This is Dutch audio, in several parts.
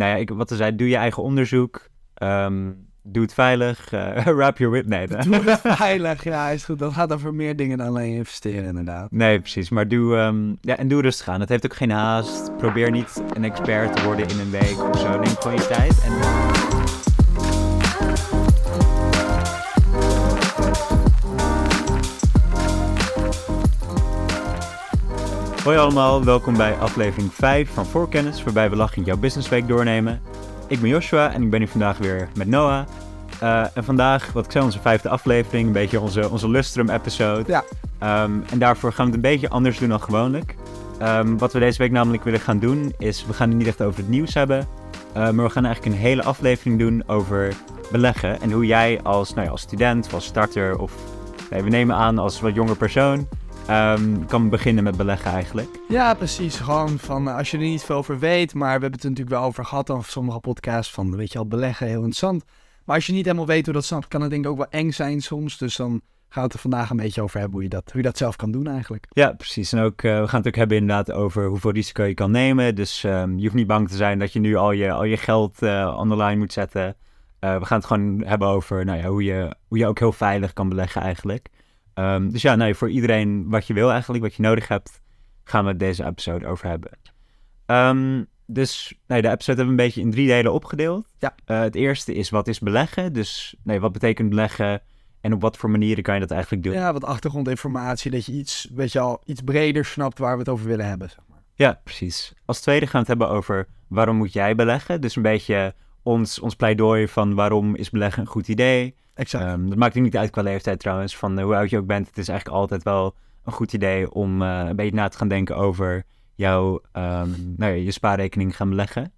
nou ja, ik, wat er zei, doe je eigen onderzoek. Ehm, doe het veilig. eh wrap your whip. Nee, nee. Doe het veilig, ja, is goed. Dat gaat over meer dingen dan alleen investeren, inderdaad. Nee, precies. Maar doe, ehm, ja, en doe rustig aan. Het heeft ook geen haast. Probeer niet een expert te worden in een week of zo. Neem gewoon je tijd. En... Hoi allemaal, welkom bij aflevering 5 van Voorkennis, waarbij we lachend jouw businessweek doornemen. Ik ben Joshua en ik ben hier vandaag weer met Noah. Eh, en vandaag, wat ik zei, onze vijfde aflevering, een beetje onze, onze Lustrum-episode. Ja. Ehm, en daarvoor gaan we het een beetje anders doen dan gewoonlijk. Ehm, wat we deze week namelijk willen gaan doen, is we gaan het niet echt over het nieuws hebben. eh, maar we gaan eigenlijk een hele aflevering doen over beleggen. En hoe jij als, nou ja, als student of als starter of nee, we nemen aan als wat jonger persoon ehm, kan beginnen met beleggen eigenlijk. Ja, precies. Gewoon van, eh, als je er niet veel over weet, maar we hebben het er natuurlijk wel over gehad dan sommige podcasts van, weet je al, beleggen, heel interessant. Maar als je niet helemaal weet hoe dat snapt, kan het denk ik ook wel eng zijn soms. Dus dan gaan we het er vandaag een beetje over hebben hoe je dat, hoe je dat zelf kan doen eigenlijk. Ja, precies. En ook, eh, we gaan het ook hebben inderdaad over hoeveel risico je kan nemen. Dus ehm, je hoeft niet bang te zijn dat je nu al je, al je geld eh on the line moet zetten. Eh, we gaan het gewoon hebben over nou ja, hoe, je, hoe je ook heel veilig kan beleggen eigenlijk. Ehm, dus ja, voor iedereen wat je wil eigenlijk, wat je nodig hebt, gaan we deze episode over hebben. Ehm, dus nee, de episode hebben we een beetje in drie delen opgedeeld. Ja. Eh, het eerste is wat is beleggen? Dus nee, wat betekent beleggen en op wat voor manieren kan je dat eigenlijk doen? Ja, wat achtergrondinformatie, dat je iets, weet je al, iets breder snapt waar we het over willen hebben. Zeg maar. Ja, precies. Als tweede gaan we het hebben over waarom moet jij beleggen? Dus een beetje ons, ons pleidooi van waarom is beleggen een goed idee. Exact. Ehm, dat maakt niet uit qua leeftijd trouwens, van eh, hoe oud je ook bent. Het is eigenlijk altijd wel een goed idee om eh, een beetje na te gaan denken over jouw, ehm, nou ja, je spaarrekening gaan beleggen.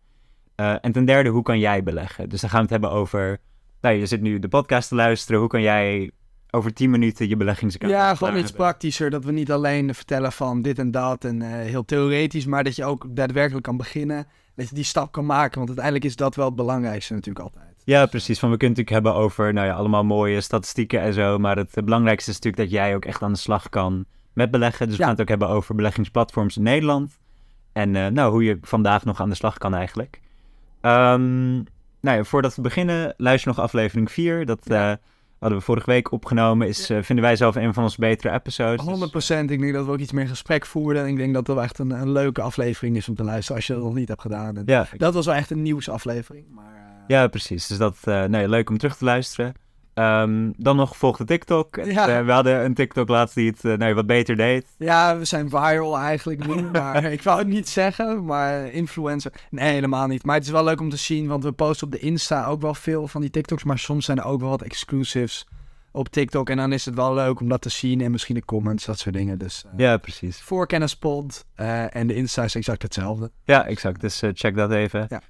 Eh, en ten derde, hoe kan jij beleggen? Dus dan gaan we het hebben over, nou je zit nu de podcast te luisteren, hoe kan jij over 10 minuten je beleggingsaccount Ja, gewoon iets hebben? praktischer. Dat we niet alleen vertellen van dit en dat en heel theoretisch, maar dat je ook daadwerkelijk kan beginnen. Dat je die stap kan maken, want uiteindelijk is dat wel het belangrijkste natuurlijk altijd. Ja, precies. Van we kunnen het natuurlijk hebben over nou ja, allemaal mooie statistieken en zo. Maar het, belangrijkste is natuurlijk dat jij ook echt aan de slag kan met beleggen. Dus we Ja. gaan het ook hebben over beleggingsplatforms in Nederland. En eh, nou, hoe je vandaag nog aan de slag kan eigenlijk. Ehm, nou ja, voordat we beginnen, luister nog aflevering 4. Dat eh, hadden we vorige week opgenomen. Is, eh, vinden wij zelf een van onze betere episodes. Dus- 100%. Ik denk dat we ook iets meer gesprek voerden. En ik denk dat dat wel echt een, een leuke aflevering is om te luisteren als je dat nog niet hebt gedaan. En ja, Dat was wel echt een nieuwsaflevering. Maar, eh, ja, precies. Dus dat eh nou ja, leuk om terug te luisteren. Ehm, dan nog volg de TikTok. Ja. Eh, we hadden een TikTok laatst die het eh, ja, wat beter deed. ja, we zijn viral eigenlijk nu. maar ik wou het niet zeggen, maar influencer. Nee, helemaal niet. Maar het is wel leuk om te zien, want we posten op de Insta ook wel veel van die TikToks. Maar soms zijn er ook wel wat exclusives op TikTok. En dan is het wel leuk om dat te zien. En misschien de comments, dat soort dingen. Dus eh Ja, precies. voorkennispod en de Insta is exact hetzelfde. Ja, exact. Dus check dat even. Ja.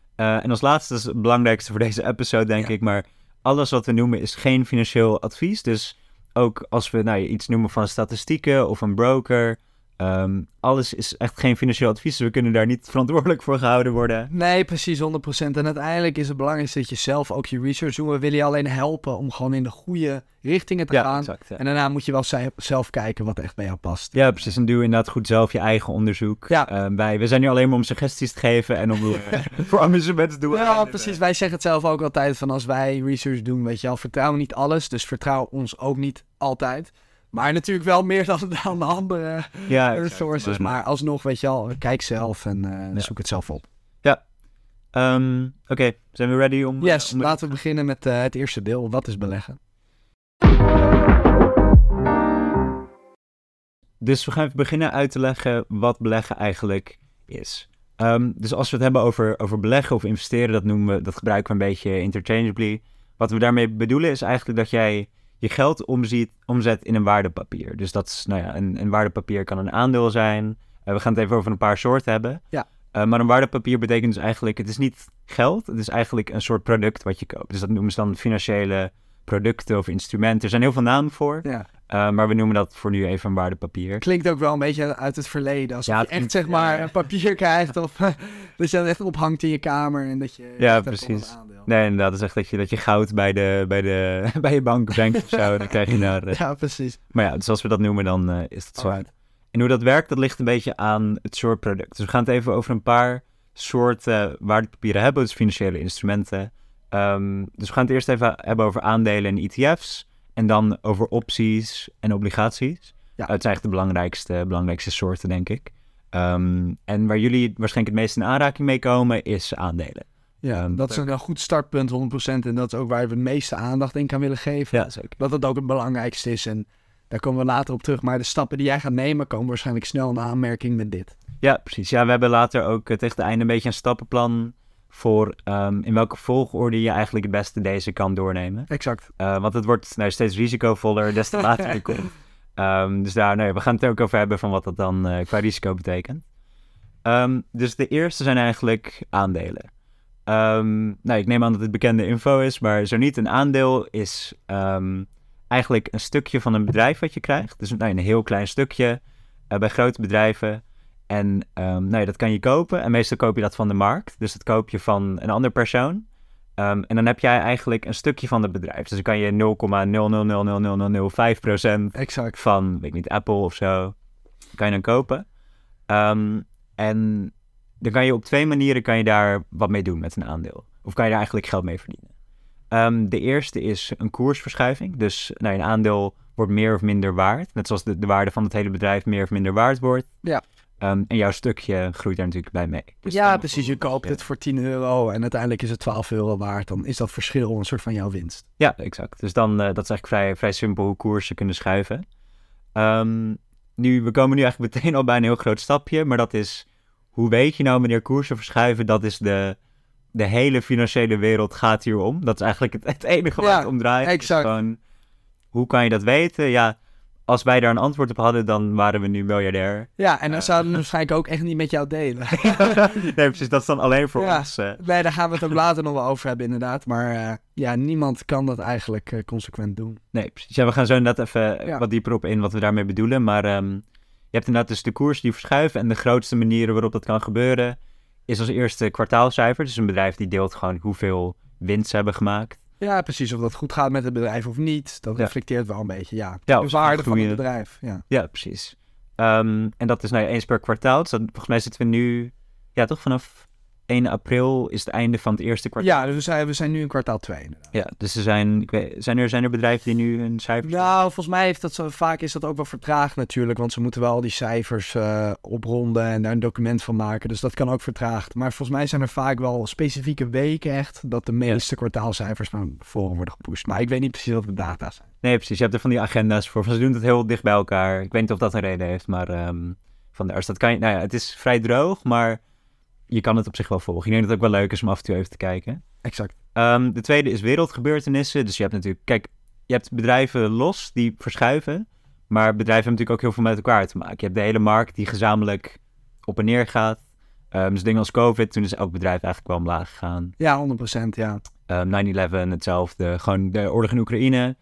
En als laatste is het belangrijkste voor deze episode, denk Ja. ik. Maar alles wat we noemen is geen financieel advies. Dus ook als we nou, iets noemen van statistieken of een broker. Ehm, alles is echt geen financieel advies. Dus we kunnen daar niet verantwoordelijk voor gehouden worden. Nee, precies 100%. En uiteindelijk is het belangrijkste dat je zelf ook je research doet. We willen je alleen helpen om gewoon in de goede richtingen te Ja, gaan. exact. Ja. En daarna moet je wel zelf kijken wat echt bij jou past. Ja, precies. En doe inderdaad goed zelf je eigen onderzoek. Ja. Ehm, wij, we zijn nu alleen maar om suggesties te geven en om voor amusement te doen. Ja, precies. Wij zeggen het zelf ook altijd van als wij research doen, weet je wel, vertrouw niet alles. Dus vertrouw ons ook niet altijd. Maar natuurlijk wel meer dan, dan de andere Ja, resources. Maar- Maar alsnog, weet je wel, kijk zelf en eh, Ja. zoek het zelf op. Ehm, Oké, zijn we ready om... Yes, om- laten we beginnen met eh, het eerste deel. Wat is beleggen? Dus we gaan even beginnen uit te leggen wat beleggen eigenlijk is. Ehm, dus als we het hebben over, over beleggen of investeren, dat, noemen we, dat gebruiken we een beetje interchangeably. Wat we daarmee bedoelen is eigenlijk dat jij je geld omziet, omzet in een waardepapier. Dus dat is, nou ja, een, een waardepapier kan een aandeel zijn. Eh, we gaan het even over een paar soorten hebben. Ja. Eh, maar een waardepapier betekent dus eigenlijk, het is niet geld, het is eigenlijk een soort product wat je koopt. Dus dat noemen ze dan financiële producten of instrumenten. Er zijn heel veel namen voor, Ja. eh, maar we noemen dat voor nu even een waardepapier. Klinkt ook wel een beetje uit het verleden. Ja, je echt zeg maar een papier krijgt of dat je dat echt ophangt in je kamer en dat je Ja, precies. Nee, inderdaad. Dat is echt dat je, dat je goud bij, de, bij, de, bij je bank brengt of zo. Dan krijg je daar... eh, Ja, precies. Maar ja, dus als we dat noemen, dan eh, is dat zo. Alright. En hoe dat werkt, dat ligt een beetje aan het soort product. Dus we gaan het even over een paar soorten waardepapieren hebben, dus financiële instrumenten. Ehm, dus we gaan het eerst even hebben over aandelen en ETF's. En dan over opties en obligaties. Ja. Het zijn eigenlijk de belangrijkste, belangrijkste soorten, denk ik. Ehm, en waar jullie waarschijnlijk het meest in aanraking mee komen, is aandelen. Ja, dat is een goed startpunt, 100%. En dat is ook waar we het meeste aandacht in aan willen geven. Ja, zeker. Dat het ook het belangrijkste is. En daar komen we later op terug. Maar de stappen die jij gaat nemen, komen waarschijnlijk snel in aanmerking met dit. Ja, precies. Ja, we hebben later ook eh, tegen het einde een beetje een stappenplan voor ehm, in welke volgorde je eigenlijk het beste deze kan doornemen. Exact. Eh, want het wordt nou, steeds risicovoller des te later je komt. Ehm, dus daar, ja, we gaan het er ook over hebben van wat dat dan eh, qua risico betekent. Ehm, dus de eerste zijn eigenlijk aandelen. Ehm, nou, ik neem aan dat het bekende info is, maar zo niet, een aandeel is ehm, eigenlijk een stukje van een bedrijf wat je krijgt. Dus nou, een heel klein stukje eh, bij grote bedrijven. En ehm, nou dat kan je kopen. En meestal koop je dat van de markt. Dus dat koop je van een ander persoon. En dan heb jij eigenlijk een stukje van het bedrijf. Dus dan kan je 0,0000005% Exact. van, weet ik niet, Apple of zo, kan je dan kopen. En dan kan je op twee manieren kan je daar wat mee doen met een aandeel. Of kan je daar eigenlijk geld mee verdienen. Ehm, de eerste is een koersverschuiving. Dus nou, een aandeel wordt meer of minder waard. Net zoals de, de waarde van het hele bedrijf meer of minder waard wordt. Ja. Ehm, en jouw stukje groeit daar natuurlijk bij mee. Dus ja, precies. Je koopt het voor 10 euro en uiteindelijk is het 12 euro waard. Dan is dat verschil een soort van jouw winst. Ja, exact. Dus dan, eh, dat is eigenlijk vrij, vrij simpel hoe koersen kunnen schuiven. Ehm, nu, we komen nu eigenlijk meteen al bij een heel groot stapje, maar dat is, hoe weet je nou wanneer koersen verschuiven? Dat is de, de hele financiële wereld gaat hier om. Dat is eigenlijk het, het enige Ja, het om draait. Exact. gewoon, hoe kan je dat weten? Ja, als wij daar een antwoord op hadden, dan waren we nu miljardair. Ja, en dan zouden we waarschijnlijk ook echt niet met jou delen. nee, precies, dat is dan alleen voor Ja. ons. nee, daar gaan we het ook later nog wel over hebben, inderdaad. Maar eh, ja, niemand kan dat eigenlijk eh, consequent doen. Nee, precies. Ja, we gaan zo inderdaad even Ja. wat dieper op in wat we daarmee bedoelen. Maar ehm, hebt inderdaad dus de koers die verschuiven. En de grootste manieren waarop dat kan gebeuren is als eerste kwartaalcijfer. Dus een bedrijf die deelt gewoon hoeveel winst ze hebben gemaakt. Ja, precies. Of dat goed gaat met het bedrijf of niet. Dat Ja. reflecteert wel een beetje, ja. Ja, de waarde van het bedrijf. Ja. Ja, precies. Ehm, en dat is nou eens per kwartaal. Dus dat, volgens mij zitten we nu, ja toch vanaf 1 april is het einde van het eerste kwartaal. ja, dus we zijn, we zijn nu in kwartaal 2 inderdaad. Ja, dus er zijn, ik weet, zijn, er, zijn er bedrijven die nu een cijfer... Nou, volgens mij heeft dat zo, vaak is dat ook wel vertraagd natuurlijk. Want ze moeten wel die cijfers eh, opronden en daar een document van maken. Dus dat kan ook vertraagd. Maar volgens mij zijn er vaak wel specifieke weken echt... dat de meeste kwartaalcijfers naar voren worden gepusht. Maar ik weet niet precies wat de data zijn. Nee, precies. Je hebt er van die agenda's voor. Ze doen het heel dicht bij elkaar. Ik weet niet of dat een reden heeft, maar ehm van de dat kan je, nou ja, het is vrij droog, maar je kan het op zich wel volgen. Ik denk dat het ook wel leuk is om af en toe even te kijken. Exact. Ehm, de tweede is wereldgebeurtenissen. Dus je hebt natuurlijk, kijk, je hebt bedrijven los die verschuiven, maar bedrijven hebben natuurlijk ook heel veel met elkaar te maken. Je hebt de hele markt die gezamenlijk op en neer gaat. Ehm, dus dingen als COVID, toen is elk bedrijf eigenlijk wel omlaag gegaan. Ja, 100% ja. Ehm, 9-11, hetzelfde. Gewoon de oorlog in Oekraïne.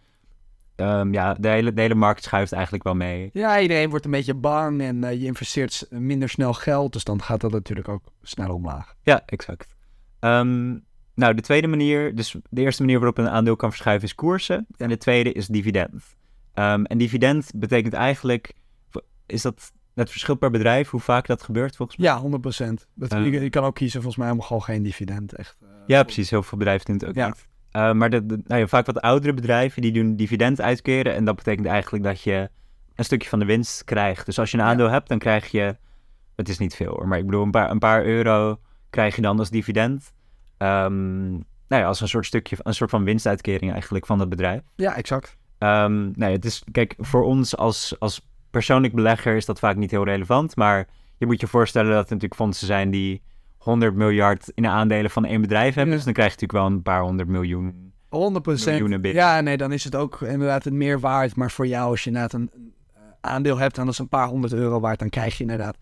Ehm, ja, de hele, de hele markt schuift eigenlijk wel mee. Ja, iedereen wordt een beetje bang en eh, je investeert minder snel geld. Dus dan gaat dat natuurlijk ook snel omlaag. Ja, exact. Ehm, nou, de tweede manier, dus de eerste manier waarop een aandeel kan verschuiven is koersen. En de tweede is dividend. Ehm, en dividend betekent eigenlijk, is dat het verschil per bedrijf, hoe vaak dat gebeurt volgens mij? Ja, 100%. Dat, Eh. je, je kan ook kiezen volgens mij om gewoon geen dividend. Echt, eh, Ja, precies. Heel veel bedrijven doen het ook Ja. niet. Eh, maar de, de- nou ja, vaak wat oudere bedrijven, die doen dividend uitkeren. En dat betekent eigenlijk dat je een stukje van de winst krijgt. Dus als je een Ja. aandeel hebt, dan krijg je, het is niet veel hoor, maar ik bedoel een paar, een paar euro krijg je dan als dividend. Ehm, nou ja, als een soort stukje, een soort van winstuitkering eigenlijk van het bedrijf. Ja, exact. Ehm nou ja, het is, kijk, voor ons als, als persoonlijk belegger is dat vaak niet heel relevant. Maar je moet je voorstellen dat er natuurlijk fondsen zijn die 100 miljard in de aandelen van één bedrijf hebben. Ja. Dus dan krijg je natuurlijk wel een paar honderd miljoen. 100%. Miljoenen binnen. Ja, nee, dan is het ook inderdaad het meer waard. Maar voor jou, als je inderdaad een eh, aandeel hebt en dat is een paar honderd euro waard, dan krijg je inderdaad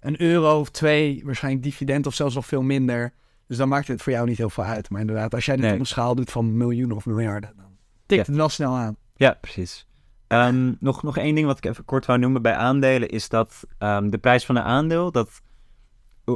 een euro of twee, waarschijnlijk dividend of zelfs nog veel minder. Dus dan maakt het voor jou niet heel veel uit. Maar inderdaad, als jij dit Nee. op een schaal doet van miljoenen of miljarden, dan tikt Ja. het wel snel aan. Ja, precies. Ehm, nog, nog één ding wat ik even kort wou noemen bij aandelen is dat ehm, de prijs van een aandeel, dat,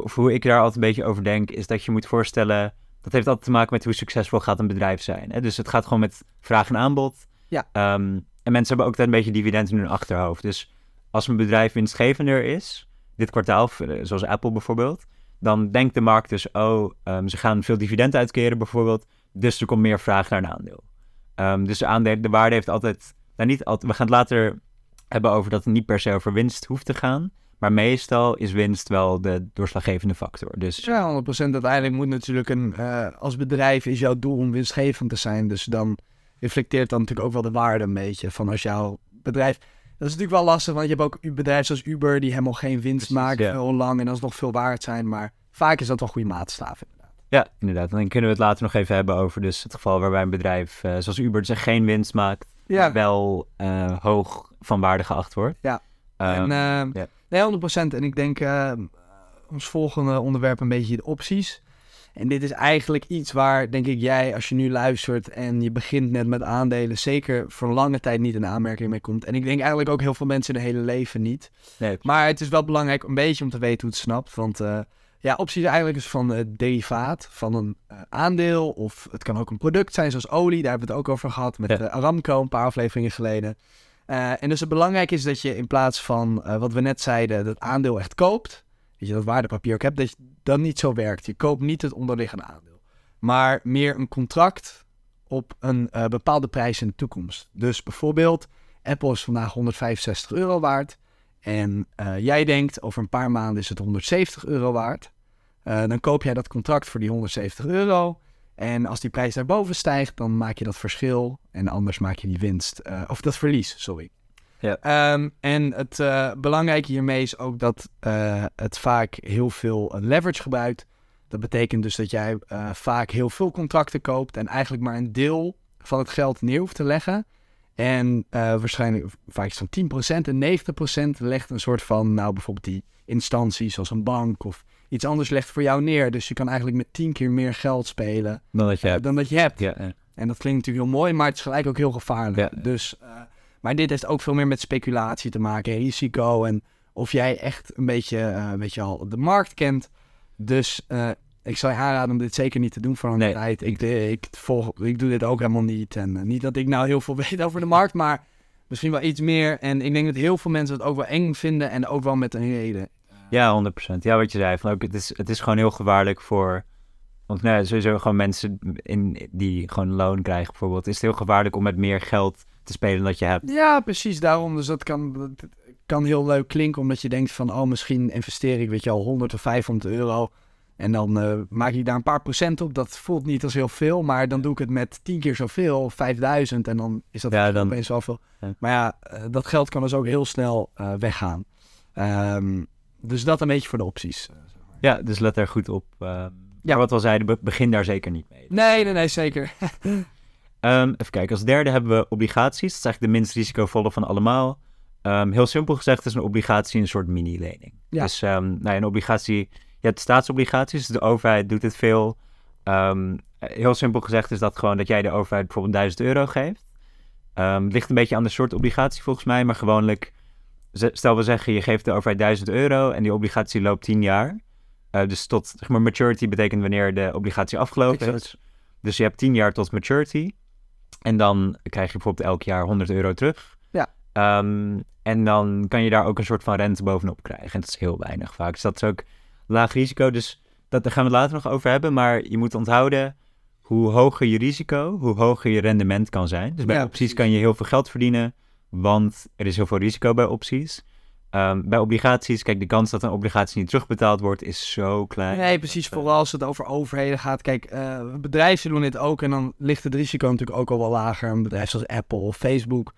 of hoe ik daar altijd een beetje over denk, is dat je moet voorstellen, dat heeft altijd te maken met hoe succesvol gaat een bedrijf zijn. Hè? Dus het gaat gewoon met vraag en aanbod. Ja. Ehm, en mensen hebben ook altijd een beetje dividend in hun achterhoofd. Dus als een bedrijf winstgevender is, dit kwartaal, eh, zoals Apple bijvoorbeeld, dan denkt de markt dus, oh, ehm, ze gaan veel dividend uitkeren bijvoorbeeld, dus er komt meer vraag naar een aandeel. Ehm, dus de, aandeel, de waarde heeft altijd, nou niet altijd, we gaan het later hebben over dat het niet per se over winst hoeft te gaan, maar meestal is winst wel de doorslaggevende factor. Dus Ja, 100%. Uiteindelijk moet natuurlijk een, eh, als bedrijf is jouw doel om winstgevend te zijn. Dus dan reflecteert dan natuurlijk ook wel de waarde een beetje van als jouw bedrijf... Dat is natuurlijk wel lastig, want je hebt ook bedrijven zoals Uber die helemaal geen winst Precies, maken ja. heel lang en alsnog veel waard zijn. Maar vaak is dat wel goede maatstaf. inderdaad. Ja, inderdaad. En dan kunnen we het later nog even hebben over dus het geval waarbij een bedrijf eh, zoals Uber dus geen winst maakt, Ja, wel eh, hoog van waarde geacht wordt. Ja. Eh, en, eh, ja. Nee, 100%. En ik denk eh, ons volgende onderwerp een beetje de opties. En dit is eigenlijk iets waar, denk ik, jij als je nu luistert en je begint net met aandelen, zeker voor lange tijd niet in aanmerking mee komt. En ik denk eigenlijk ook heel veel mensen in hun hele leven niet. nee, Maar het is wel belangrijk een beetje om te weten hoe het snapt. Want eh, ja, opties is eigenlijk dus van het derivaat van een eh, aandeel. Of het kan ook een product zijn zoals olie. Daar hebben we het ook over gehad met Ja. eh, Aramco een paar afleveringen geleden. Eh, en dus het belangrijk is dat je in plaats van eh, wat we net zeiden, dat aandeel echt koopt. Weet je, dat waardepapier ook hebt, dat je dan niet zo werkt. Je koopt niet het onderliggende aandeel. Maar meer een contract op een eh, bepaalde prijs in de toekomst. Dus bijvoorbeeld, Apple is vandaag 165 euro waard. En jij denkt, over een paar maanden is het 170 euro waard. Dan koop jij dat contract voor die 170 euro. En als die prijs daarboven stijgt, dan maak je dat verschil. En anders maak je die winst. eh, of dat verlies, sorry. Ja. Ehm, en het eh, belangrijke hiermee is ook dat eh, het vaak heel veel leverage gebruikt. Dat betekent dus dat jij vaak heel veel contracten koopt en eigenlijk maar een deel van het geld neer hoeft te leggen. En waarschijnlijk vaak is het van 10% en 90% legt een soort van, nou bijvoorbeeld die instantie zoals een bank of iets anders legt voor jou neer. Dus je kan eigenlijk met 10 keer meer geld spelen dan dat je eh, hebt. dan dat je hebt. Ja, ja. En dat klinkt natuurlijk heel mooi, maar het is gelijk ook heel gevaarlijk. Ja. Dus, eh, maar dit heeft ook veel meer met speculatie te maken, risico en of jij echt een beetje, eh, weet je al, de markt kent. Dus eh, ik zou je aanraden om dit zeker niet te doen voor een Nee. tijd. Ik, ik, volg, ik doe dit ook helemaal niet. En eh, niet dat ik nou heel veel weet over de markt, maar misschien wel iets meer. En ik denk dat heel veel mensen het ook wel eng vinden en ook wel met een reden. Ja, 100%. Ja, wat je zei. Van ook, het, is, het is gewoon heel gevaarlijk voor. Want nou, ja, sowieso gewoon mensen in, die gewoon loon krijgen, bijvoorbeeld. Is het heel gevaarlijk om met meer geld te spelen dan dat je hebt. Ja, precies daarom. Dus dat kan, dat kan heel leuk klinken, omdat je denkt van, oh, misschien investeer ik, weet je al, 100 of 500 euro. En dan eh, maak ik daar een paar procent op. Dat voelt niet als heel veel, maar dan doe ik het met 10 keer zoveel, 5000. En dan is dat Ja, dan- opeens wel veel. Ja. Maar ja, eh, dat geld kan dus ook heel snel eh, weggaan. Ehm, dus dat een beetje voor de opties. Ja, dus let er goed op. ehm, ja, wat we al zeiden, be- begin daar zeker niet mee. Nee, nee, nee, zeker. Ehm, even kijken, als derde hebben we obligaties. Dat is eigenlijk de minst risicovolle van allemaal. Ehm, heel simpel gezegd is een obligatie een soort mini-lening. Ja. Dus ehm, nou ja, een obligatie, je hebt staatsobligaties, dus de overheid doet dit veel. Ehm, heel simpel gezegd is dat gewoon dat jij de overheid bijvoorbeeld 1000 euro geeft. Ehm, het ligt een beetje aan de soort obligatie volgens mij, maar gewoonlijk, stel we zeggen je geeft de overheid 1000 euro en die obligatie loopt 10 jaar. Eh, dus tot, zeg maar, maturity betekent wanneer de obligatie afgelopen Exact. is. Dus je hebt 10 jaar tot maturity. En dan krijg je bijvoorbeeld elk jaar 100 euro terug. Ja. Ehm, en dan kan je daar ook een soort van rente bovenop krijgen. En dat is heel weinig vaak. Dus dat is ook laag risico. Dus dat, daar gaan we het later nog over hebben. Maar je moet onthouden, hoe hoger je risico, hoe hoger je rendement kan zijn. Dus bij Ja, opties precies. kan je heel veel geld verdienen, want er is heel veel risico bij opties. Ehm, bij obligaties, kijk, de kans dat een obligatie niet terugbetaald wordt is zo klein. Nee, precies. Vooral als het over overheden gaat. Kijk, eh, bedrijven doen dit ook en dan ligt het risico natuurlijk ook al wel lager. Een bedrijf zoals Apple of Facebook.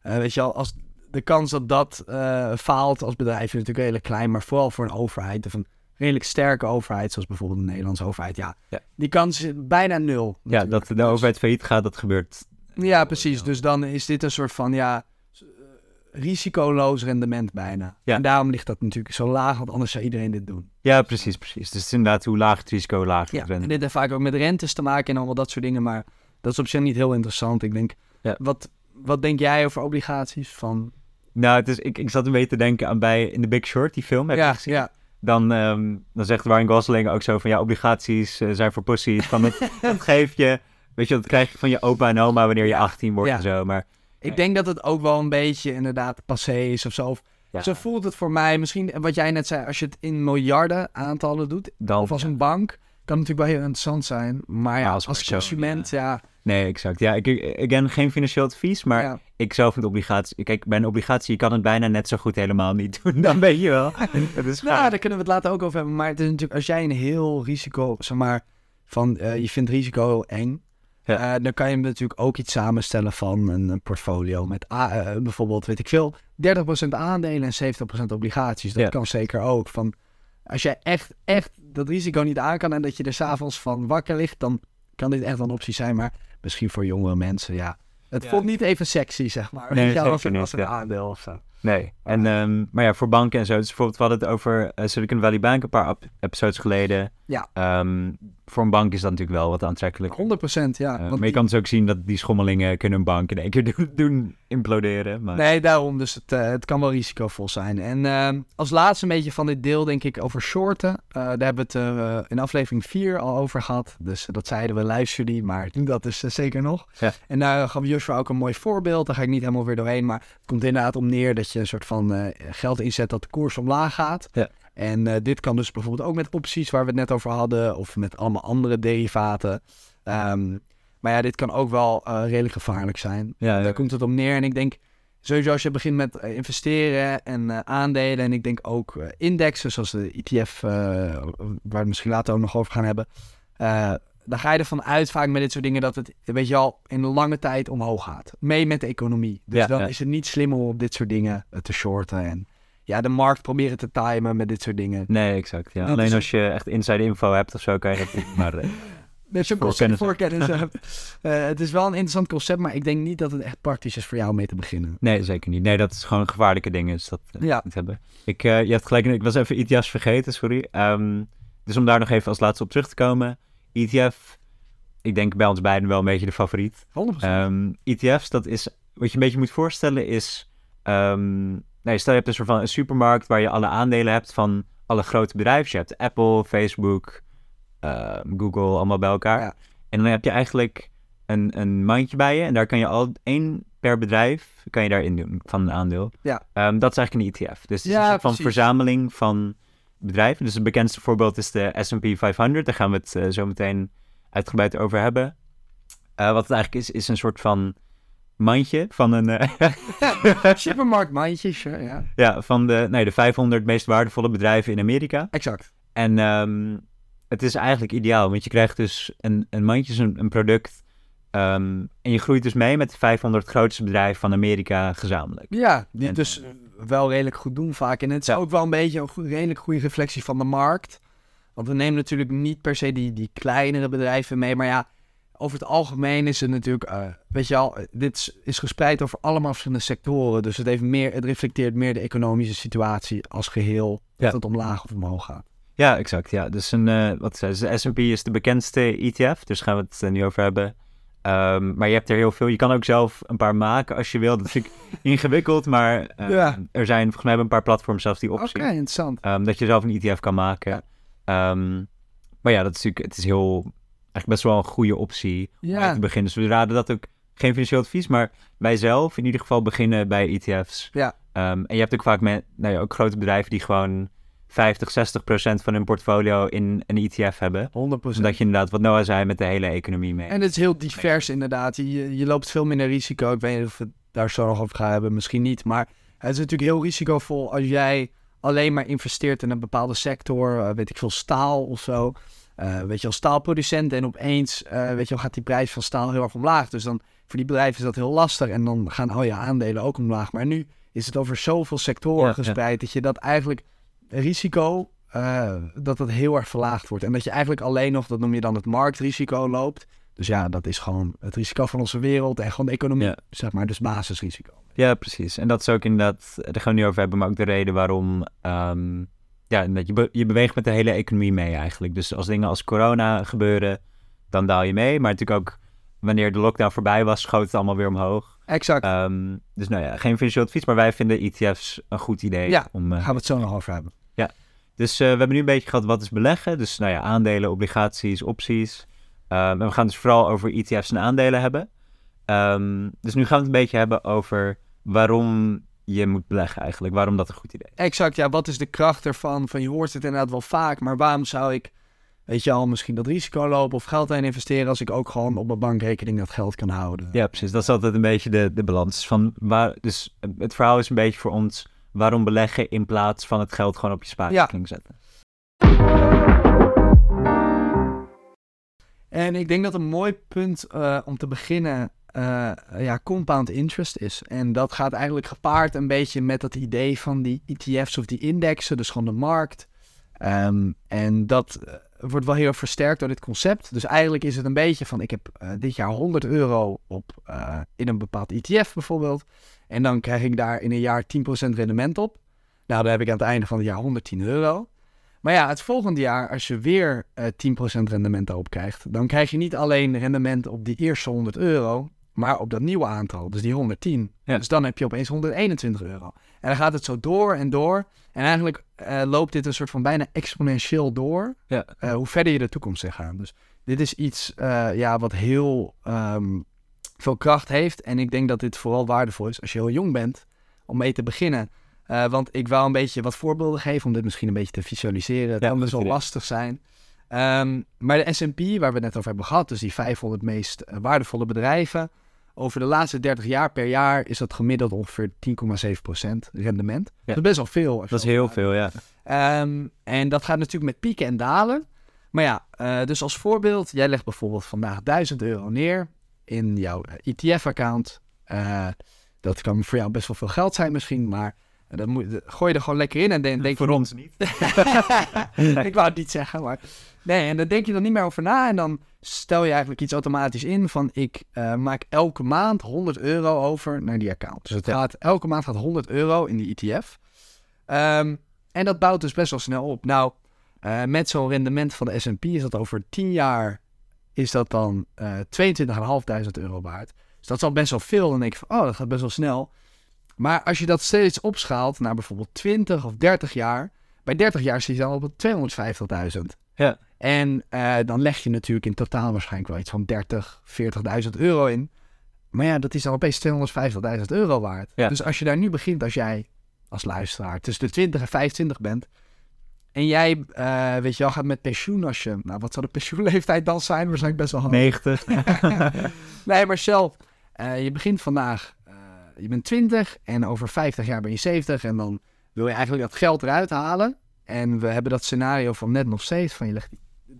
Eh, weet je al, als de kans dat dat eh, faalt als bedrijf is natuurlijk redelijk klein. Maar vooral voor een overheid of een redelijk sterke overheid, zoals bijvoorbeeld de Nederlandse overheid. Ja, Ja. die kans is bijna nul. Ja, natuurlijk. dat de Dus- overheid failliet gaat, dat gebeurt. Ja, precies. Dus dan is dit een soort van, ja, eh, risicoloos rendement bijna. Ja. En daarom ligt dat natuurlijk zo laag, want anders zou iedereen dit doen. Ja, precies, precies. Dus het is inderdaad hoe laag het risico, hoe laag het Ja, en rendement. dit heeft vaak ook met rentes te maken en allemaal dat soort dingen, maar dat is op zich niet heel interessant. Ik denk, Ja. wat, wat denk jij over obligaties? Van, Nou, het is, ik, ik zat een beetje te denken aan bij in The Big Short, die film. Heb je ja, gezien? ja, Dan, ehm, dan zegt Ryan Gosling ook zo van, ja, obligaties eh, zijn voor pussies. Van, dat, dat geef je, weet je, dat krijg je van je opa en oma wanneer je Ja. 18 wordt en zo. Maar ik denk dat het ook wel een beetje inderdaad passé is of zo. Of Ja. Zo voelt het voor mij. Misschien wat jij net zei, als je het in miljarden aantallen doet, Dan, of als een bank, kan het natuurlijk wel heel interessant zijn. Maar ja, als, consument, ja. Nee, exact. Ja, ik, again, geen financieel advies, maar ik zelf vind obligatie... Kijk, bij een obligatie, je kan het bijna net zo goed helemaal niet doen. Dan weet je wel. Het is Nou, daar kunnen we het later ook over hebben. Maar het is natuurlijk, als jij een heel risico, zeg maar, van eh, je vindt risico heel eng. Ja. eh, dan kan je natuurlijk ook iets samenstellen van een, een portfolio met eh, bijvoorbeeld, weet ik veel, 30% aandelen en 70% obligaties. Dat Ja. kan zeker ook. Van, als jij echt, echt dat risico niet aan kan en dat je er s'avonds van wakker ligt, dan kan dit echt een optie zijn. Maar misschien voor jongere mensen, ja. Het Ja. voelt niet even sexy, zeg maar. Nee, wel, als, als een ja. aandeel of zo. Nee. En, ehm, maar ja, voor banken en zo. Dus bijvoorbeeld, we hadden het over eh, Silicon Valley Bank een paar episodes geleden. Ja. Ehm, voor een bank is dat natuurlijk wel wat aantrekkelijk. 100% ja. Eh, want maar je die- kan dus ook zien dat die schommelingen kunnen een bank in één keer doen, doen imploderen. Maar... Nee, daarom. Dus het, eh, het kan wel risicovol zijn. En ehm, als laatste een beetje van dit deel, denk ik, over shorten. Eh, daar hebben we het in aflevering 4 al over gehad. Dus dat zeiden we, luister die, maar doe dat dus zeker nog. Ja. En daar gaf Joshua ook een mooi voorbeeld. Daar ga ik niet helemaal weer doorheen. Maar het komt inderdaad om neer dat je een soort van geld inzet dat de koers omlaag gaat. Ja. En eh, dit kan dus bijvoorbeeld ook met opties waar we het net over hadden. Of met allemaal andere derivaten. Ehm, maar ja, dit kan ook wel eh, redelijk gevaarlijk zijn. Ja, Daar komt het om neer. En ik denk sowieso als je begint met eh, investeren en aandelen. En ik denk ook indexen, zoals de ETF, waar we het misschien later ook nog over gaan hebben. dan ga je ervan uit vaak met dit soort dingen dat het, weet je al, in een lange tijd omhoog gaat. Mee met de economie. Dus Ja, dan is het niet slim om op dit soort dingen te shorten. En ja, de markt proberen te timen met dit soort dingen. Nee, exact. Ja. Dat Alleen is- als je echt inside info hebt of zo, kan je dat doen. Maar eh, Met zo'n Voorkennis. voorkennis. hebt. Eh, het is wel een interessant concept, maar ik denk niet dat het echt praktisch is voor jou mee te beginnen. nee, zeker niet. Nee, dat is gewoon gevaarlijke dingen. Dus dat eh, Ja. niet hebben. Ik, je had gelijk, ik was even ETF's vergeten, sorry. Ehm, dus om daar nog even als laatste op terug te komen. ETF, ik denk bij ons beiden wel een beetje de favoriet. 100%. Ehm, ETF's, dat is, wat je een beetje moet voorstellen is... ehm, nee, stel je hebt een soort van een supermarkt waar je alle aandelen hebt van alle grote bedrijven. Je hebt Apple, Facebook, ehm, Google, allemaal bij elkaar. Ja. En dan heb je eigenlijk een, een mandje bij je en daar kan je al één per bedrijf kan je daarin doen van een aandeel. Ja. Ehm, dat is eigenlijk een ETF. Dus het is Ja, een soort van precies. verzameling van bedrijven. Dus het bekendste voorbeeld is de S&P 500. Daar gaan we het eh, zo meteen uitgebreid over hebben. Eh, wat het eigenlijk is, is een soort van mandje van een... eh, Supermarktmandjes, ja, ja. ja, van de, nee, de 500 meest waardevolle bedrijven in Amerika. Exact. En ehm, het is eigenlijk ideaal, want je krijgt dus een, een mandje, een, een product. ehm, en je groeit dus mee met de 500 grootste bedrijven van Amerika gezamenlijk. Ja, die En- dus wel redelijk goed doen vaak. En het is Ja. ook wel een beetje een redelijk goede reflectie van de markt. Want we nemen natuurlijk niet per se die, die kleinere bedrijven mee. Maar ja, over het algemeen is het natuurlijk... eh, weet je al, dit is, is gespreid over allemaal verschillende sectoren. Dus het, heeft meer, het reflecteert meer de economische situatie als geheel. Ja. Dat het omlaag of omhoog gaat. Ja, exact. Ja. Dus een, eh, wat zei ze, de S&P is de bekendste ETF, dus gaan we het er nu over hebben. Ehm, maar je hebt er heel veel. Je kan ook zelf een paar maken als je wil. Dat is natuurlijk ingewikkeld, maar eh, Ja. er zijn volgens mij een paar platforms zelfs die Oké, optie. interessant. Ehm, dat je zelf een ETF kan maken. Ehm, maar ja, dat is natuurlijk, het is heel, eigenlijk best wel een goede optie om Ja. mee te beginnen. Dus we raden dat ook, geen financieel advies, maar wij zelf in ieder geval beginnen bij ETF's. Ja. Ehm, en je hebt ook vaak met, nou ja, ook grote bedrijven die gewoon 50, 60 procent van hun portfolio in een ETF hebben. 100%. Zodat je inderdaad, wat Noah zei, met de hele economie mee. En het is heel divers inderdaad. Je, je loopt veel minder risico. Ik weet niet of we daar zo nog over gaan hebben. Misschien niet. Maar het is natuurlijk heel risicovol als jij alleen maar investeert in een bepaalde sector. eh, weet ik veel, staal of zo. Eh, weet je, als staalproducent. En opeens eh, weet je, wel, gaat die prijs van staal heel erg omlaag. Dus dan voor die bedrijven is dat heel lastig. En dan gaan al je aandelen ook omlaag. Maar nu is het over zoveel sectoren Ja, ja. gespreid. Dat je dat eigenlijk risico, eh, dat dat heel erg verlaagd wordt. En dat je eigenlijk alleen nog, dat noem je dan het marktrisico loopt. Dus ja, dat is gewoon het risico van onze wereld en gewoon de economie, Ja. zeg maar, dus basisrisico. Ja, precies. En dat is ook inderdaad, daar gaan we nu over hebben, maar ook de reden waarom, ehm, ja, je, be- je beweegt met de hele economie mee eigenlijk. Dus als dingen als corona gebeuren, dan daal je mee. Maar natuurlijk ook wanneer de lockdown voorbij was, schoot het allemaal weer omhoog. Exact. Ehm, dus nou ja, geen financieel advies, maar wij vinden ETF's een goed idee. Ja, om, eh, gaan we het zo nog over hebben. dus eh, we hebben nu een beetje gehad wat is beleggen. Dus nou ja, aandelen, obligaties, opties. Ehm, en we gaan dus vooral over ETF's en aandelen hebben. Ehm, dus nu gaan we het een beetje hebben over waarom je moet beleggen eigenlijk. Waarom dat een goed idee is. Exact, ja, wat is de kracht ervan? Van je hoort het inderdaad wel vaak, maar waarom zou ik, weet je al, misschien dat risico lopen of geld in investeren als ik ook gewoon op mijn bankrekening dat geld kan houden? Ja, precies. Dat is altijd een beetje de, de balans. Van waar, dus het verhaal is een beetje voor ons waarom beleggen in plaats van het geld gewoon op je spaarrekening zetten. En ik denk dat een mooi punt uh, om te beginnen uh, ja, compound interest is. En dat gaat eigenlijk gepaard een beetje met dat idee van die ETF's of die indexen, dus gewoon de markt. Um, en dat uh, wordt wel heel versterkt door dit concept. Dus eigenlijk is het een beetje van: ik heb uh, dit jaar 100 euro op in een bepaald ETF bijvoorbeeld. En dan krijg ik daar in een jaar 10% rendement op. Nou, dan heb ik aan het einde van het jaar 110 euro. Maar ja, het volgende jaar, als je weer uh, 10% rendement erop krijgt, dan krijg je niet alleen rendement op die eerste 100 euro, maar op dat nieuwe aantal, dus die 110. Ja. Dus dan heb je opeens 121 euro. En dan gaat het zo door en door. En eigenlijk uh, loopt dit een soort van bijna exponentieel door. Ja. Uh, hoe verder je de toekomst in gaat. Dus dit is iets uh, ja, wat heel um, veel kracht heeft. En ik denk dat dit vooral waardevol is als je heel jong bent om mee te beginnen. Want ik wou een beetje wat voorbeelden geven om dit misschien een beetje te visualiseren. Het Ja, kan dus wel lastig zijn. Um, maar de S&P, waar we het net over hebben gehad, dus die 500 meest waardevolle bedrijven, over de laatste 30 jaar per jaar is dat gemiddeld ongeveer 10,7% rendement. Dat is best wel veel. Dat is heel veel, ja. Ehm, en dat gaat natuurlijk met pieken en dalen. Maar ja, eh, dus als voorbeeld, jij legt bijvoorbeeld vandaag 1000 euro neer in jouw eh, ETF-account. Eh, dat kan voor jou best wel veel geld zijn misschien, maar dan moet, gooi je er gewoon lekker in en dan denk Voor ons niet. ik wou het niet zeggen, maar... Nee, en dan denk je er niet meer over na en dan stel je eigenlijk iets automatisch in van ik eh, maak elke maand 100 euro over naar die account. Dus het Ja. gaat, elke maand gaat 100 euro in die ETF. Ehm, en dat bouwt dus best wel snel op. Nou, eh, met zo'n rendement van de S&P is dat over 10 jaar is dat dan eh 22.500 euro waard. Dus dat is al best wel veel. Dan denk ik van, oh, dat gaat best wel snel. Maar als je dat steeds opschaalt naar bijvoorbeeld 20 of 30 jaar... Bij 30 jaar zit je dan op 250.000. Ja. En eh, dan leg je natuurlijk in totaal waarschijnlijk wel iets van 30, 40.000 euro in. Maar ja, dat is dan opeens 250.000 euro waard. Ja. Dus als je daar nu begint, als jij als luisteraar tussen de 20 en 25 bent... en jij, eh, weet je wel, gaat met pensioen als je... Nou, wat zou de pensioenleeftijd dan zijn? Waarschijnlijk best wel hoog. 90. nee, maar stel, eh, je begint vandaag, je bent 20 en over 50 jaar ben je 70 en dan wil je eigenlijk dat geld eruit halen. En we hebben dat scenario van net nog steeds, van je legt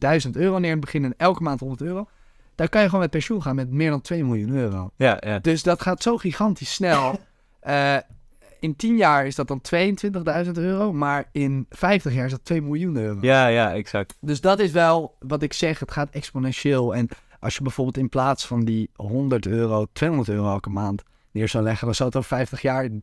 1000 euro neer in het begin en elke maand 100 euro. Dan kan je gewoon met pensioen gaan met meer dan 2 miljoen euro. ja, ja. Dus dat gaat zo gigantisch snel. Eh, in 10 jaar is dat dan 22.000 euro, maar in 50 jaar is dat 2 miljoen euro. Ja, ja, exact. Dus dat is wel wat ik zeg, het gaat exponentieel. En als je bijvoorbeeld in plaats van die 100 euro, 200 euro elke maand neer zou leggen, dan zou het over 50 jaar 3,5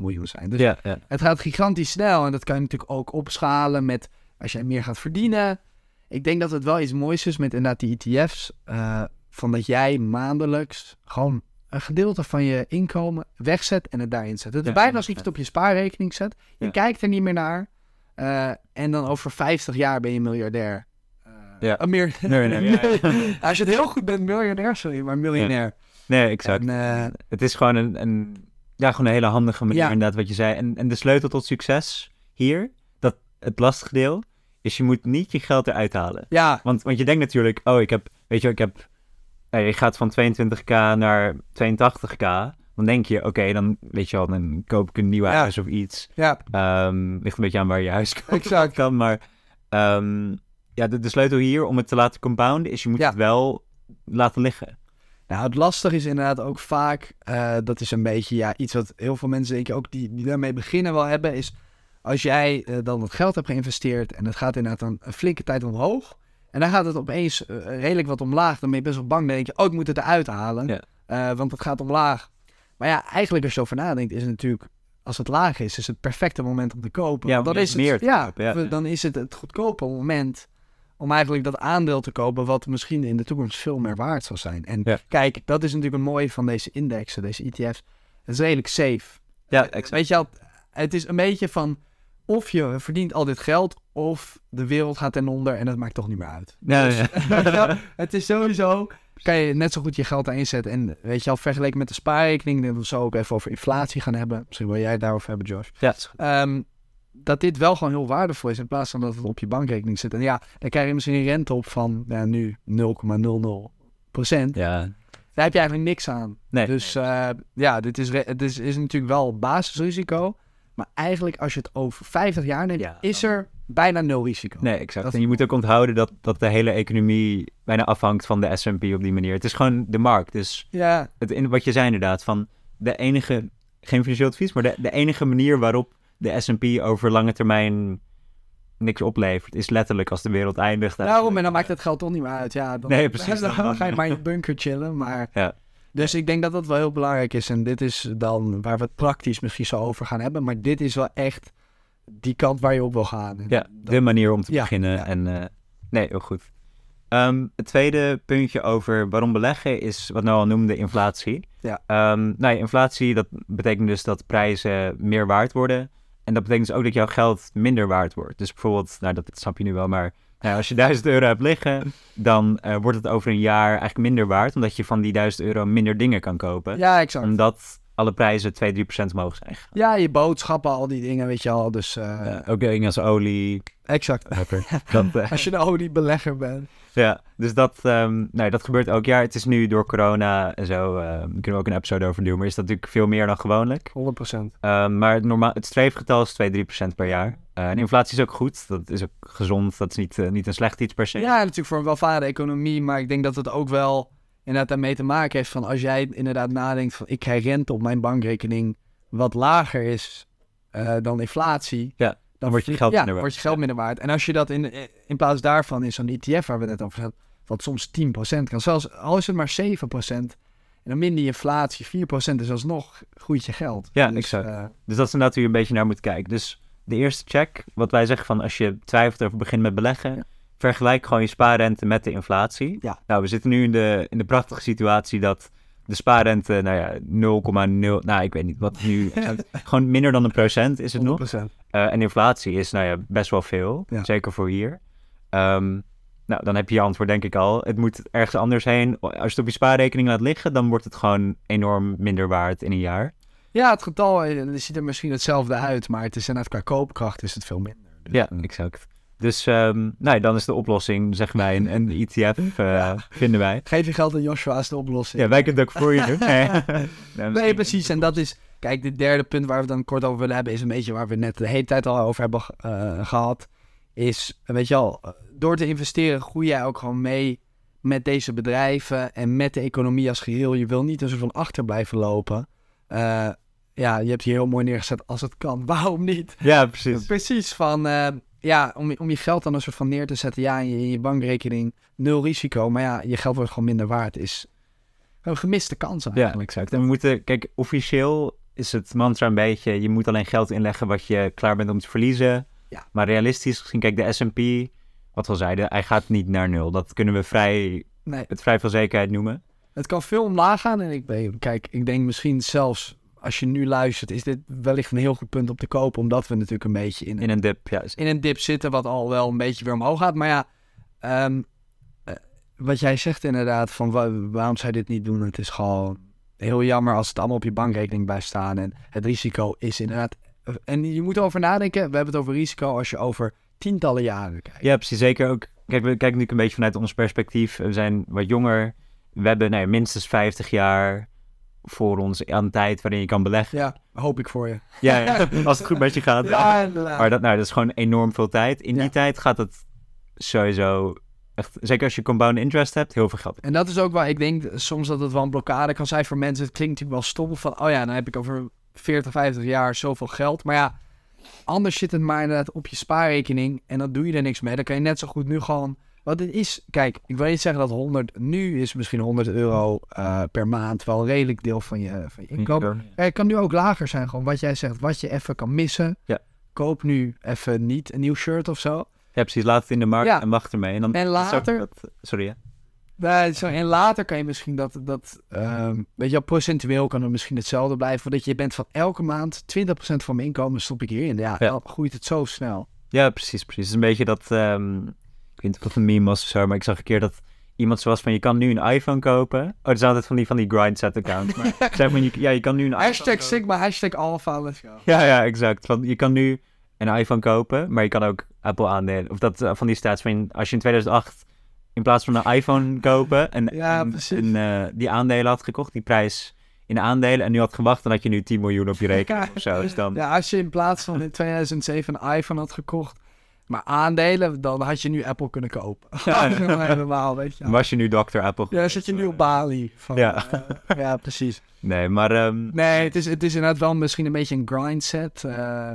miljoen zijn. Dus Ja, ja. het gaat gigantisch snel en dat kan je natuurlijk ook opschalen met als jij meer gaat verdienen. Ik denk dat het wel iets moois is met inderdaad die ETF's, eh, van dat jij maandelijks gewoon een gedeelte van je inkomen wegzet en het daarin zet. Het is Ja, bijna alsof je het op je spaarrekening zet. Je Ja. kijkt er niet meer naar. eh, en dan over 50 jaar ben je miljardair. Eh, Ja. meer, Miljonair, ja, Als je het heel goed bent, miljardair, sorry, maar miljonair. Nee, exact. En, Het is gewoon een, een, ja, gewoon een hele handige manier, Ja. inderdaad, wat je zei. En, en de sleutel tot succes hier, dat het lastige deel, is je moet niet je geld eruit halen. ja, Want, want je denkt natuurlijk, oh, ik heb, weet je, ik heb, eh, je gaat van 22k naar 82k. Dan denk je, oké, dan, weet je wel, dan koop ik een nieuw Ja. huis of iets. ja, Ehm, ligt een beetje aan waar je huis koopt exact. kan, maar ehm, ja, de, de sleutel hier om het te laten compounden is je moet Ja. het wel laten liggen. Nou, het lastige is inderdaad ook vaak, eh, dat is een beetje ja, iets wat heel veel mensen denk ik ook die, die daarmee beginnen wel hebben, is als jij eh, dan het geld hebt geïnvesteerd en het gaat inderdaad een, een flinke tijd omhoog en dan gaat het opeens eh, redelijk wat omlaag, dan ben je best wel bang, dan denk je, oh ik moet het eruit halen, Ja. Eh, want het gaat omlaag. Maar ja, eigenlijk als je over nadenkt is het natuurlijk, als het laag is, is het perfecte moment om te kopen. Ja, dan is het, meer ja, dan is het het goedkope moment om eigenlijk dat aandeel te kopen wat misschien in de toekomst veel meer waard zal zijn. En Ja. kijk, dat is natuurlijk een mooie van deze indexen, deze ETF's. Het is redelijk safe. Ja, exact. Weet je wel, het is een beetje van of je verdient al dit geld of de wereld gaat ten onder en dat maakt toch niet meer uit. Dus, ja. wel, het is sowieso, kan je net zo goed je geld daarin zetten. En weet je al, vergeleken met de spaarrekening, dan we zo ook even over inflatie gaan hebben. Misschien wil jij het daarover hebben, Josh. Ja, Ehm, dat dit wel gewoon heel waardevol is in plaats van dat het op je bankrekening zit. En ja, dan krijg je misschien een rente op van ja, nu 0,00 procent. ja. Daar heb je eigenlijk niks aan. Nee. Dus eh, ja, dit is, het is, is natuurlijk wel basisrisico. Maar eigenlijk als je het over 50 jaar neemt, Ja, is er bijna nul risico. Nee, exact. Dat- En je moet ook onthouden dat, dat de hele economie bijna afhangt van de S&P op die manier. Het is gewoon de markt. Dus Ja, het, wat je zei inderdaad, van de enige, geen financieel advies, maar de, de enige manier waarop de S&P over lange termijn niks oplevert, is letterlijk als de wereld eindigt. daarom en dan maakt het geld toch niet meer uit. Ja, dan, Nee, precies. Dan, ga je maar in je bunker chillen. Maar... Ja. Dus ik denk dat dat wel heel belangrijk is. En dit is dan waar we het praktisch misschien zo over gaan hebben. Maar dit is wel echt die kant waar je op wil gaan. En Ja, dat- de manier om te Ja, beginnen. ja. En, eh, nee, heel goed. Ehm, het tweede puntje over waarom beleggen is wat Noah noemde inflatie. Ja. Ehm, nou ja, inflatie, dat betekent dus dat prijzen meer waard worden. En dat betekent dus ook dat jouw geld minder waard wordt. Dus bijvoorbeeld, nou dat snap je nu wel, maar nou, als je 1000 euro hebt liggen, dan eh, wordt het over een jaar eigenlijk minder waard. Omdat je van die 1000 euro minder dingen kan kopen. ja, exact. Omdat alle prijzen 2, 3 procent omhoog zijn. gegaan. Ja, je boodschappen, al die dingen, weet je al. Dus eh, Eh, ook dingen als olie. exact. Dat, eh, Als je een oliebelegger bent. Ja, dus dat, ehm, nou, dat gebeurt elk jaar. Het is nu door corona en zo, daar kunnen we ook een episode over doen, maar is dat natuurlijk veel meer dan gewoonlijk. 100%. Ehm, maar het, normaal, het streefgetal is 2, 3 procent per jaar. Eh, en inflatie is ook goed, dat is ook gezond, dat is niet, niet een slecht iets per se. Ja, natuurlijk voor een welvarende economie. Maar ik denk dat het ook wel inderdaad daarmee te maken heeft van als jij inderdaad nadenkt van ik krijg rente op mijn bankrekening wat lager is eh, dan inflatie. Ja, dan wordt je geld ja, minder waard. wordt je geld minder waard. En als je dat in, in plaats daarvan in zo'n ETF waar we net over hadden, wat soms 10% kan, zelfs al is het maar 7%. En dan minder je inflatie, 4% is alsnog groeit je geld. Ja, Dus, exact. eh, Dus dat is inderdaad hoe je een beetje naar moet kijken. Dus de eerste check, wat wij zeggen van als je twijfelt over begin met beleggen, Ja. Vergelijk gewoon je spaarrente met de inflatie. Ja. Nou, we zitten nu in de, in de prachtige situatie dat de spaarrente, nou ja, 0,0, nou ik weet niet wat nu, gewoon minder dan een procent is het nog. 100%. Eh, en inflatie is, nou ja, best wel veel, Ja. zeker voor hier. Ehm, nou, dan heb je je antwoord denk ik al. Het moet ergens anders heen. Als je het op je spaarrekening laat liggen, dan wordt het gewoon enorm minder waard in een jaar. Ja, het getal eh, het ziet er misschien hetzelfde uit, maar het is inderdaad qua koopkracht is het veel minder. Dus, Ja, eh, exact. Dus ehm, nou, dan is de oplossing, zeggen wij, een, een ETF, eh, vinden wij. Geef je geld aan Joshua is de oplossing. Ja, wij kunnen het ook voor je doen. Nee, Nee, precies. En dat is... Kijk, dit derde punt waar we het dan kort over willen hebben... is een beetje waar we het net de hele tijd al over hebben eh, gehad. Is, weet je al, eh, door te investeren groei jij ook gewoon mee met deze bedrijven... en met de economie als geheel. Je wil niet een soort van achter blijven lopen. Ja, je hebt hier heel mooi neergezet als het kan. Waarom niet? Ja, precies. Precies, van... ja, om, je- om je geld dan een soort van neer te zetten. Ja, in je, in je bankrekening nul risico. Maar ja, je geld wordt gewoon minder waard. Is een gemiste kans Ja, eigenlijk. exact. En we moeten, kijk, officieel is het mantra een beetje, je moet alleen geld inleggen wat je klaar bent om te verliezen. Ja. Maar realistisch gezien, kijk, de S&P, wat we al zeiden, hij gaat niet naar nul. Dat kunnen we vrij, Nee. met vrij veel zekerheid noemen. Het kan veel omlaag gaan. En ik, ben- kijk, ik denk misschien zelfs als je nu luistert, is dit wellicht een heel goed punt om te kopen. Omdat we natuurlijk een beetje in, In een dip, ja. in een dip zitten, wat al wel een beetje weer omhoog gaat. Maar ja, ehm, eh, wat jij zegt inderdaad, van wa- waarom zou je dit niet doen? Het is gewoon heel jammer als het allemaal op je bankrekening bij staan. En het risico is inderdaad... En je moet erover nadenken, we hebben het over risico als je over tientallen jaren kijkt. Ja, precies. Zeker ook. Kijk, we kijken natuurlijk een beetje vanuit ons perspectief. We zijn wat jonger. We hebben nou minstens 50 jaar voor ons aan tijd waarin je kan beleggen. Ja, hoop ik voor je. Ja, ja, als het goed met je gaat. Ja, inderdaad. Maar dat, nou, dat is gewoon enorm veel tijd. In die tijd gaat het sowieso echt, zeker als je compound interest hebt, heel veel geld. En dat is ook waar ik denk soms dat het wel een blokkade kan zijn voor mensen. Het klinkt natuurlijk wel stom van, oh ja, dan heb ik over 40, 50 jaar zoveel geld. Maar ja, anders zit het maar inderdaad op je spaarrekening en dan doe je er niks mee. Dan kan je net zo goed nu gewoon, wat het is, kijk, ik wil niet zeggen dat 100, nu is misschien 100 euro eh, per maand wel een redelijk deel van je, van je inkomen. Ja, het kan nu ook lager zijn, gewoon wat jij zegt, wat je even kan missen. Ja. Koop nu even niet een nieuw shirt of zo. Ja, precies. Laat het in de markt Ja. en wacht ermee. En, dan En later- dat- sorry, ja. Nee, zo, en later kan je misschien dat, dat ehm, weet je wel, procentueel kan het misschien hetzelfde blijven. Dat je bent van elke maand 20% van mijn inkomen stop ik hierin. Ja, Ja. dan groeit het zo snel. Ja, precies, precies. Het is een beetje dat, ehm, ik weet niet of het een meme was of zo, maar ik zag een keer dat iemand zoals van je kan nu een iPhone kopen. Oh, dat is altijd van die, van die grindset account. Maar zeg maar, je, ja, je kan nu een iPhone Hashtag kopen. Sigma, hashtag Alpha, let's go. Ja, ja, exact. Van, je kan nu een iPhone kopen, maar je kan ook Apple aandelen. Of dat eh, van die staats van als je in 2008 in plaats van een iPhone kopen en, Ja, en- precies. en, eh, die aandelen had gekocht, die prijs in aandelen en nu had gewacht, dan had je nu 10 miljoen op je rekening of zo. Dus dan, Ja, als je in plaats van in 2007 een iPhone had gekocht, maar aandelen, dan had je nu Apple kunnen kopen. Ja. Helemaal, weet je. was je nu Dr. Apple. Ja, zit je nu op Bali. Van, Ja. eh, ja, precies. Nee, maar ehm, Nee, het is, het is inderdaad wel misschien een beetje een grindset. eh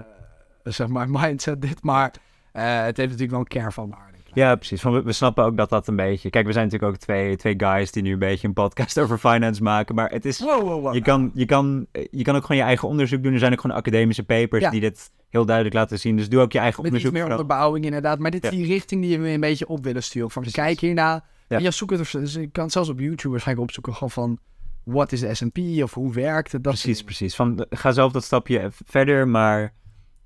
zeg maar mindset dit, maar eh, het heeft natuurlijk wel een kern van waarde. ja, precies. Van, we, we snappen ook dat dat een beetje... Kijk, we zijn natuurlijk ook twee, twee guys die nu een beetje een podcast over finance maken, maar het is... Wow, wow, wow. Je kan, je, kan, je kan ook gewoon je eigen onderzoek doen. Er zijn ook gewoon academische papers Ja. die dit heel duidelijk laten zien. Dus doe ook je eigen Met onderzoek. meer vooral. onderbouwing inderdaad. Maar dit is Ja. die richting die we een beetje op willen sturen. Van kijk hierna. Ja. En je zoekt het, dus je kan het zelfs op YouTube waarschijnlijk opzoeken. Gewoon van, wat is de S&P of hoe werkt het? Dat Precies, precies. Van, ga zelf dat stapje verder, maar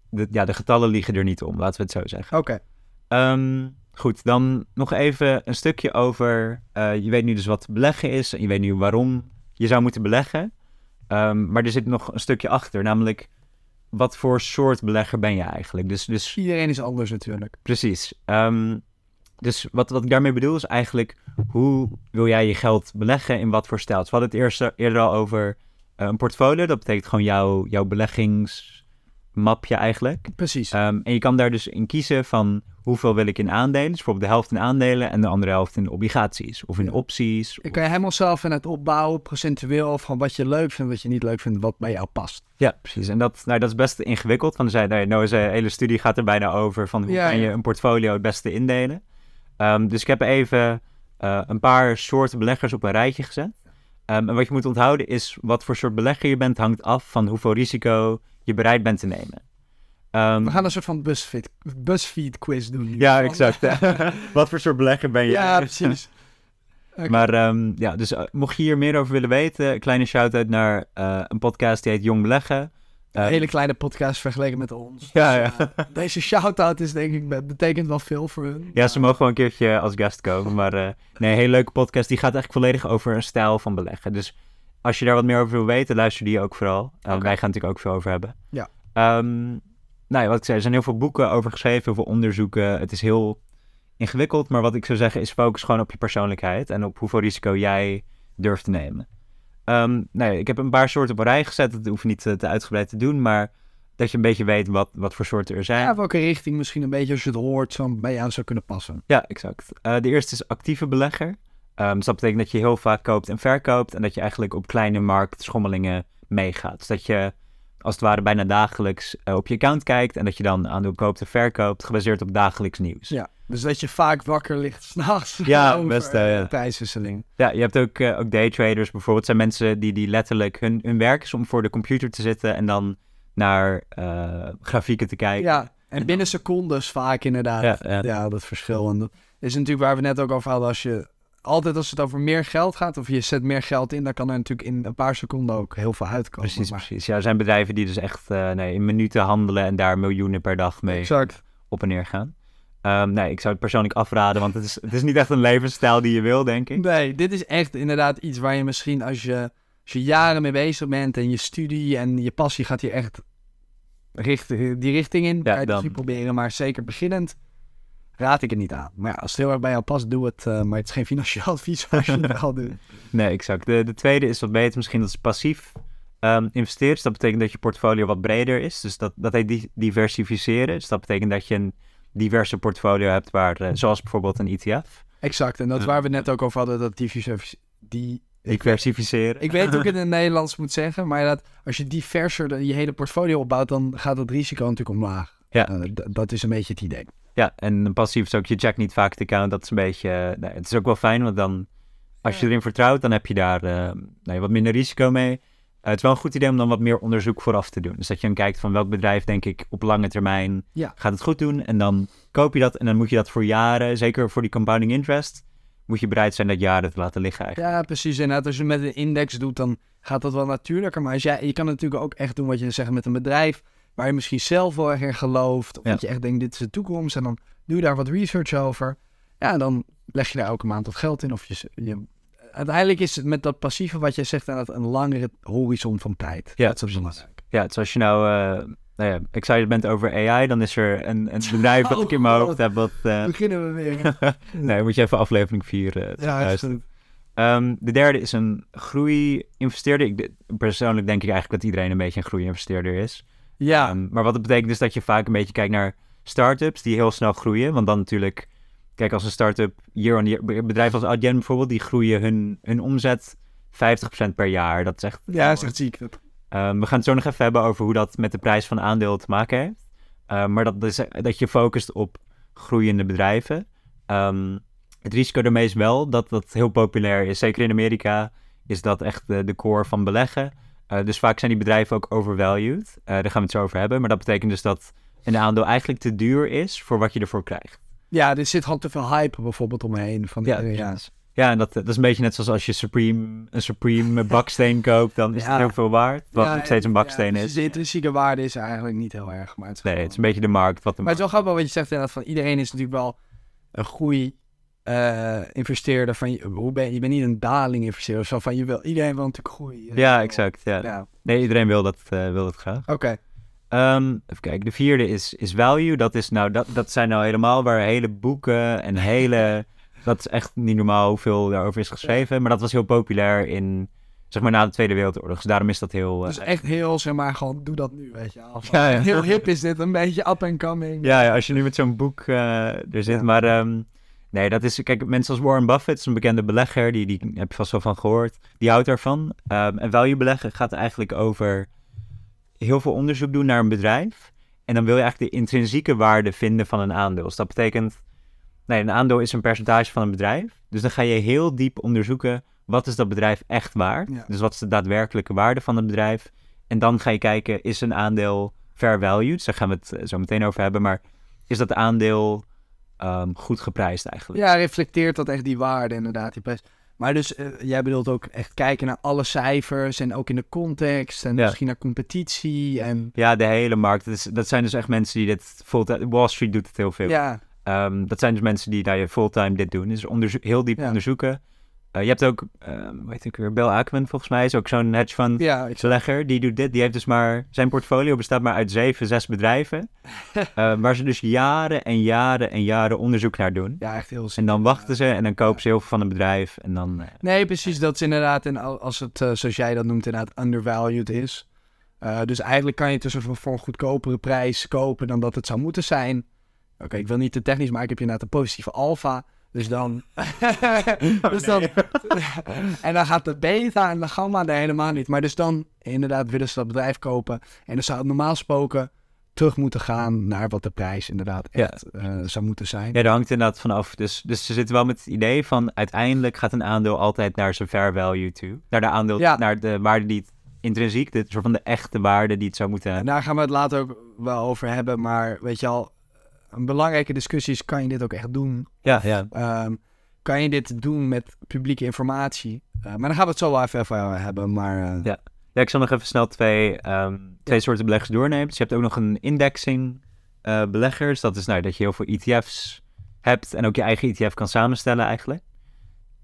de, ja, de getallen liegen er niet om, laten we het zo zeggen. Oké. Ehm, goed, dan nog even een stukje over... eh, je weet nu dus wat beleggen is en je weet nu waarom je zou moeten beleggen. Ehm, maar er zit nog een stukje achter, namelijk... Wat voor soort belegger ben je eigenlijk? Dus, dus Iedereen is anders natuurlijk. Precies. Ehm, dus wat, wat ik daarmee bedoel is eigenlijk, hoe wil jij je geld beleggen in wat voor stijl? Dus we hadden het eerst, eerder al over eh, een portfolio. Dat betekent gewoon jouw, jouw beleggingsmapje eigenlijk. Precies. Ehm, en je kan daar dus in kiezen van hoeveel wil ik in aandelen. Dus bijvoorbeeld de helft in aandelen en de andere helft in obligaties. Of in opties. Je kan je helemaal zelf in het opbouwen, procentueel, of gewoon wat je leuk vindt, wat je niet leuk vindt, wat bij jou past. Ja, precies. En dat, nou, dat is best ingewikkeld. Van, zei, nou, Noah's eh, hele studie gaat er bijna over van hoe Ja, kan je een portfolio het beste indelen. Ehm, dus ik heb even eh, een paar soorten beleggers op een rijtje gezet. Ehm, en wat je moet onthouden is wat voor soort belegger je bent hangt af van hoeveel risico je bereid bent te nemen. Ehm, We gaan een soort van BuzzFeed, BuzzFeed quiz doen. nu. ja, exact. wat voor soort belegger ben je? Ja, precies. Maar ehm, ja, dus eh, mocht je hier meer over willen weten, een kleine shout-out naar eh, een podcast die heet Jong Beleggen. Een Eh, hele kleine podcast vergeleken met ons. Ja, Dus, eh, deze shout-out is denk ik, betekent wel veel voor hun. Ja, ze mogen wel een keertje als gast komen. Maar nee, een hele leuke podcast. Die gaat eigenlijk volledig over een stijl van beleggen. Dus als je daar wat meer over wil weten, luister die ook vooral. Oké. Wij gaan natuurlijk ook veel over hebben. Ja. Ehm, nou ja, wat ik zei, er zijn heel veel boeken over geschreven, heel veel onderzoeken. Het is heel ingewikkeld, maar wat ik zou zeggen is focus gewoon op je persoonlijkheid en op hoeveel risico jij durft te nemen. Ehm, nou ja, ik heb een paar soorten op een rij gezet. Dat hoef je niet eh, te uitgebreid te doen, maar dat je een beetje weet wat, wat voor soorten er zijn. Ja, welke richting misschien een beetje als je het hoort, zo bij jou zou kunnen passen. Ja, exact. Eh, de eerste is actieve belegger. Ehm, dus dat betekent dat je heel vaak koopt en verkoopt en dat je eigenlijk op kleine marktschommelingen meegaat. Dus dat je als het ware bijna dagelijks eh, op je account kijkt en dat je dan aandeel koopt en verkoopt gebaseerd op dagelijks nieuws. Ja, dus dat je vaak wakker ligt s'nachts. Ja, over, best, eh, ja. prijswisseling. Ja, je hebt ook, ook daytraders bijvoorbeeld. zijn mensen die, die letterlijk hun, hun werk is om voor de computer te zitten en dan naar grafieken te kijken. Ja, en binnen secondes vaak inderdaad. Ja, Ja, ja. dat verschil. En dat is natuurlijk waar we net ook over hadden. Als je altijd als het over meer geld gaat, of je zet meer geld in, dan kan er natuurlijk in een paar seconden ook heel veel uitkomen. Precies, Maar- precies. Ja, er zijn bedrijven die dus echt eh, nee, in minuten handelen en daar miljoenen per dag mee Exact. op en neer gaan. Ehm, nee, ik zou het persoonlijk afraden, want het is, het is niet echt een levensstijl die je wil, denk ik. Nee, dit is echt inderdaad iets waar je misschien als je, als je jaren mee bezig bent en je studie en je passie gaat hier echt richt, die richting in. Ja, kan je dan. proberen, maar zeker beginnend raad ik het niet aan. Maar ja, als het heel erg bij jou past, doe het. eh, maar het is geen financieel advies als je het wel doet. Nee, exact. De, de tweede is wat beter misschien, dat is passief ehm investeren. Dus dat betekent dat je portfolio wat breder is. Dus dat, dat heet di- diversificeren. Dus dat betekent dat je een diverse portfolio hebt, waar, eh, zoals bijvoorbeeld een ETF. Exact, en dat is Ja. waar we net ook over hadden, dat diversif- die... Diversificeren. Ik weet hoe ik het in het Nederlands moet zeggen, maar dat als je diverser je hele portfolio opbouwt, dan gaat het risico natuurlijk omlaag. Ja. Eh, dat is een beetje het idee. Ja, en een passief is ook, je checkt niet vaak het account. Dat is een beetje, eh, nee, het is ook wel fijn, want dan, als je erin vertrouwt, dan heb je daar eh, nee, wat minder risico mee. Eh, het is wel een goed idee om dan wat meer onderzoek vooraf te doen. Dus dat je dan kijkt van welk bedrijf, denk ik, op lange termijn Ja. gaat het goed doen. En dan koop je dat en dan moet je dat voor jaren, zeker voor die compounding interest, moet je bereid zijn dat jaren te laten liggen eigenlijk. Ja, precies. Inderdaad, als je het met een index doet, dan gaat dat wel natuurlijker. Maar als jij, je kan natuurlijk ook echt doen wat je zegt met een bedrijf, waar je misschien zelf wel erg in gelooft. Of Ja. dat je echt denkt, dit is de toekomst. En dan doe je daar wat research over. Ja, dan leg je daar elke maand wat geld in. Of je, je, uiteindelijk is het met dat passieve wat jij zegt het een langere horizon van tijd. Ja, dat is belangrijk. Ja, dus als je nou, eh nou ja, excited bent over AI, dan is er een, een bedrijf dat ik in mijn Oh, hoofd heb wat... eh, Beginnen we weer. nee, moet je even aflevering 4 eh ja. Ehm, de derde is een groei-investeerder. Persoonlijk denk ik eigenlijk dat iedereen een beetje een groei-investeerder is. Ja, Ehm, maar wat het betekent is dat je vaak een beetje kijkt naar start-ups die heel snel groeien. Want dan natuurlijk, kijk als een start-up year on year, bedrijven als Adyen bijvoorbeeld, die groeien hun, hun omzet 50% per jaar. Dat is echt... ja, is echt ziek. Dat- Ehm, we gaan het zo nog even hebben over hoe dat met de prijs van aandeel te maken heeft. Ehm, maar dat, is, dat je focust op groeiende bedrijven. Het risico daarmee is wel dat dat heel populair is. Zeker in Amerika is dat echt de, de core van beleggen. Eh, dus vaak zijn die bedrijven ook overvalued. Eh, daar gaan we het zo over hebben. Maar dat betekent dus dat een aandeel eigenlijk te duur is voor wat je ervoor krijgt. Ja, er zit gewoon te veel hype bijvoorbeeld omheen. Van, Ja, ja, Ja, en dat, dat is een beetje net zoals als je Supreme, een Supreme baksteen koopt, dan is Ja. het heel veel waard. Wat Ja, nog steeds een baksteen ja, is. De intrinsieke waarde is eigenlijk niet heel erg. Maar het Nee, gewoon- het is een beetje de markt. Wat de maar het is wel grappig wat je zegt inderdaad. Van iedereen is natuurlijk wel een groei eh, investeerder. Van, je- hoe ben, je je bent niet een daling investeerder. Zo van, je wil, iedereen wil natuurlijk groeien. Ja, exact. Ja. Ja, Nee, iedereen wil dat, eh, wil dat graag. oké. Ehm, even kijken, de vierde is, is value. Dat, is nou, dat, dat zijn nou helemaal waar hele boeken en hele... dat is echt niet normaal hoeveel daarover is geschreven. Maar dat was heel populair in, zeg maar, na de Tweede Wereldoorlog. Dus daarom is dat heel... eh, Dus echt heel, zeg maar, gewoon doe dat nu, weet je. Ja, ja. Heel hip is dit, een beetje up and coming. ja, ja, als je nu met zo'n boek eh, er zit. Ja. Maar ehm, nee, dat is... Kijk, mensen als Warren Buffett, is een bekende belegger. Die, die heb je vast wel van gehoord. Die houdt daarvan. Ehm, en value beleggen gaat eigenlijk over heel veel onderzoek doen naar een bedrijf. En dan wil je eigenlijk de intrinsieke waarde vinden van een aandeel. Dus dat betekent, nee, een aandeel is een percentage van een bedrijf. Dus dan ga je heel diep onderzoeken, wat is dat bedrijf echt waard? Ja. Dus wat is de daadwerkelijke waarde van het bedrijf? En dan ga je kijken, is een aandeel fair valued? Dus daar gaan we het eh, zo meteen over hebben. Maar is dat aandeel ehm, goed geprijsd eigenlijk? Ja, reflecteert dat echt die waarde inderdaad, die prijs. Maar dus, eh, jij bedoelt ook echt kijken naar alle cijfers en ook in de context en Ja. misschien naar competitie en... Ja, de hele markt. Dat, is, dat zijn dus echt mensen die dit fulltime... Wall Street doet het heel veel. Ja, Ehm, dat zijn dus mensen die nou, ja, fulltime dit doen. Dus onderzo- heel diep Ja. onderzoeken. Eh, je hebt ook, ehm hoe heet ik weer, Bill Ackman volgens mij, is ook zo'n hedge fund ja, ik belegger. Die doet dit. Die heeft dus maar, zijn portfolio bestaat maar uit zeven, zes bedrijven. eh, waar ze dus jaren en jaren en jaren onderzoek naar doen. ja, echt heel En dan wachten ze en dan kopen ze heel veel van een bedrijf. En dan, eh, Nee, precies. Dat is inderdaad, en al- als het, zoals jij dat noemt, inderdaad undervalued is. Dus eigenlijk kan je het dus voor een goedkopere prijs kopen dan dat het zou moeten zijn. Oké, ik wil niet te technisch, maar ik heb inderdaad een positieve alfa. Dus dan... dus dan en dan gaat de beta en de gamma er helemaal niet. Maar dus dan, inderdaad, willen ze dat bedrijf kopen. En dan zou het normaal gesproken terug moeten gaan naar wat de prijs inderdaad Ja. echt eh, zou moeten zijn. ja, daar hangt inderdaad vanaf. Dus, dus ze zitten wel met het idee van uiteindelijk gaat een aandeel altijd naar zijn fair value toe. Naar de aandeel, Ja. naar de waarde die het intrinsiek, de soort van de echte waarde die het zou moeten En daar gaan we het later ook wel over hebben. Maar weet je al, belangrijke discussie is: kan je dit ook echt doen? Ja, ja. Ehm, kan je dit doen met publieke informatie? Eh, maar daar gaan we het zo wel even over hebben. Maar eh, Ja. Ja, ik zal nog even snel twee, ehm, twee soorten beleggers doornemen. Dus je hebt ook nog een indexing eh, beleggers. Dat is nou, dat je heel veel ETF's hebt en ook je eigen ETF kan samenstellen eigenlijk.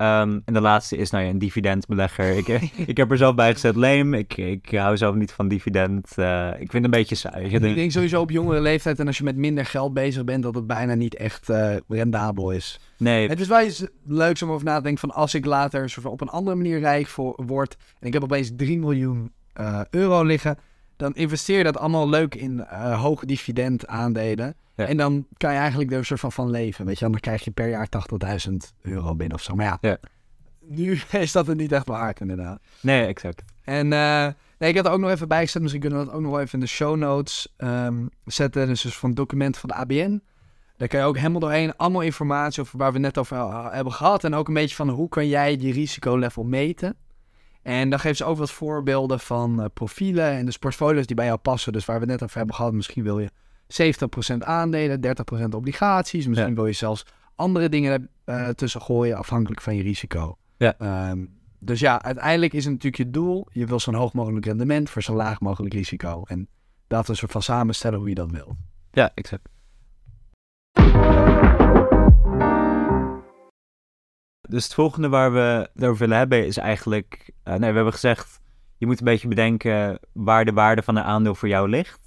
Ehm, en de laatste is nou ja, een dividendbelegger. ik, ik heb er zelf bij gezet lame. Ik, ik hou zelf niet van dividend. Eh, ik vind het een beetje saai. Ik denk- denk sowieso op jongere leeftijd en als je met minder geld bezig bent, dat het bijna niet echt eh, rendabel is. Nee, Het is wel eens leuks om over na te denken van als ik later op een andere manier rijk voor, word en ik heb opeens 3 miljoen eh, euro liggen, dan investeer je dat allemaal leuk in eh hoge dividend aandelen. Ja. En dan kan je eigenlijk er een soort van van leven, weet je. Dan krijg je per jaar 80.000 euro binnen of zo. Maar ja, Ja. nu is dat het niet echt waard inderdaad. nee, exact. En eh, nee, ik had er ook nog even bij gezet. Misschien kunnen we dat ook nog wel even in de show notes ehm, zetten. Dus, dus van het document van de ABN. Daar kan je ook helemaal doorheen allemaal informatie over waar we net over hebben gehad. En ook een beetje van hoe kan jij die risicolevel meten. En dan geven ze ook wat voorbeelden van eh, profielen en dus portfolio's die bij jou passen. Dus waar we net over hebben gehad, misschien wil je 70% aandelen, 30% obligaties. Misschien Ja. wil je zelfs andere dingen eh, tussen gooien, afhankelijk van je risico. Ja. Ehm, dus ja, uiteindelijk is het natuurlijk je doel. Je wil zo'n hoog mogelijk rendement voor zo laag mogelijk risico. En dat is een soort van samenstellen hoe je dat wil. Ja, exact. Dus het volgende waar we het over willen hebben is eigenlijk... Uh, nee, we hebben gezegd, je moet een beetje bedenken waar de waarde van een aandeel voor jou ligt.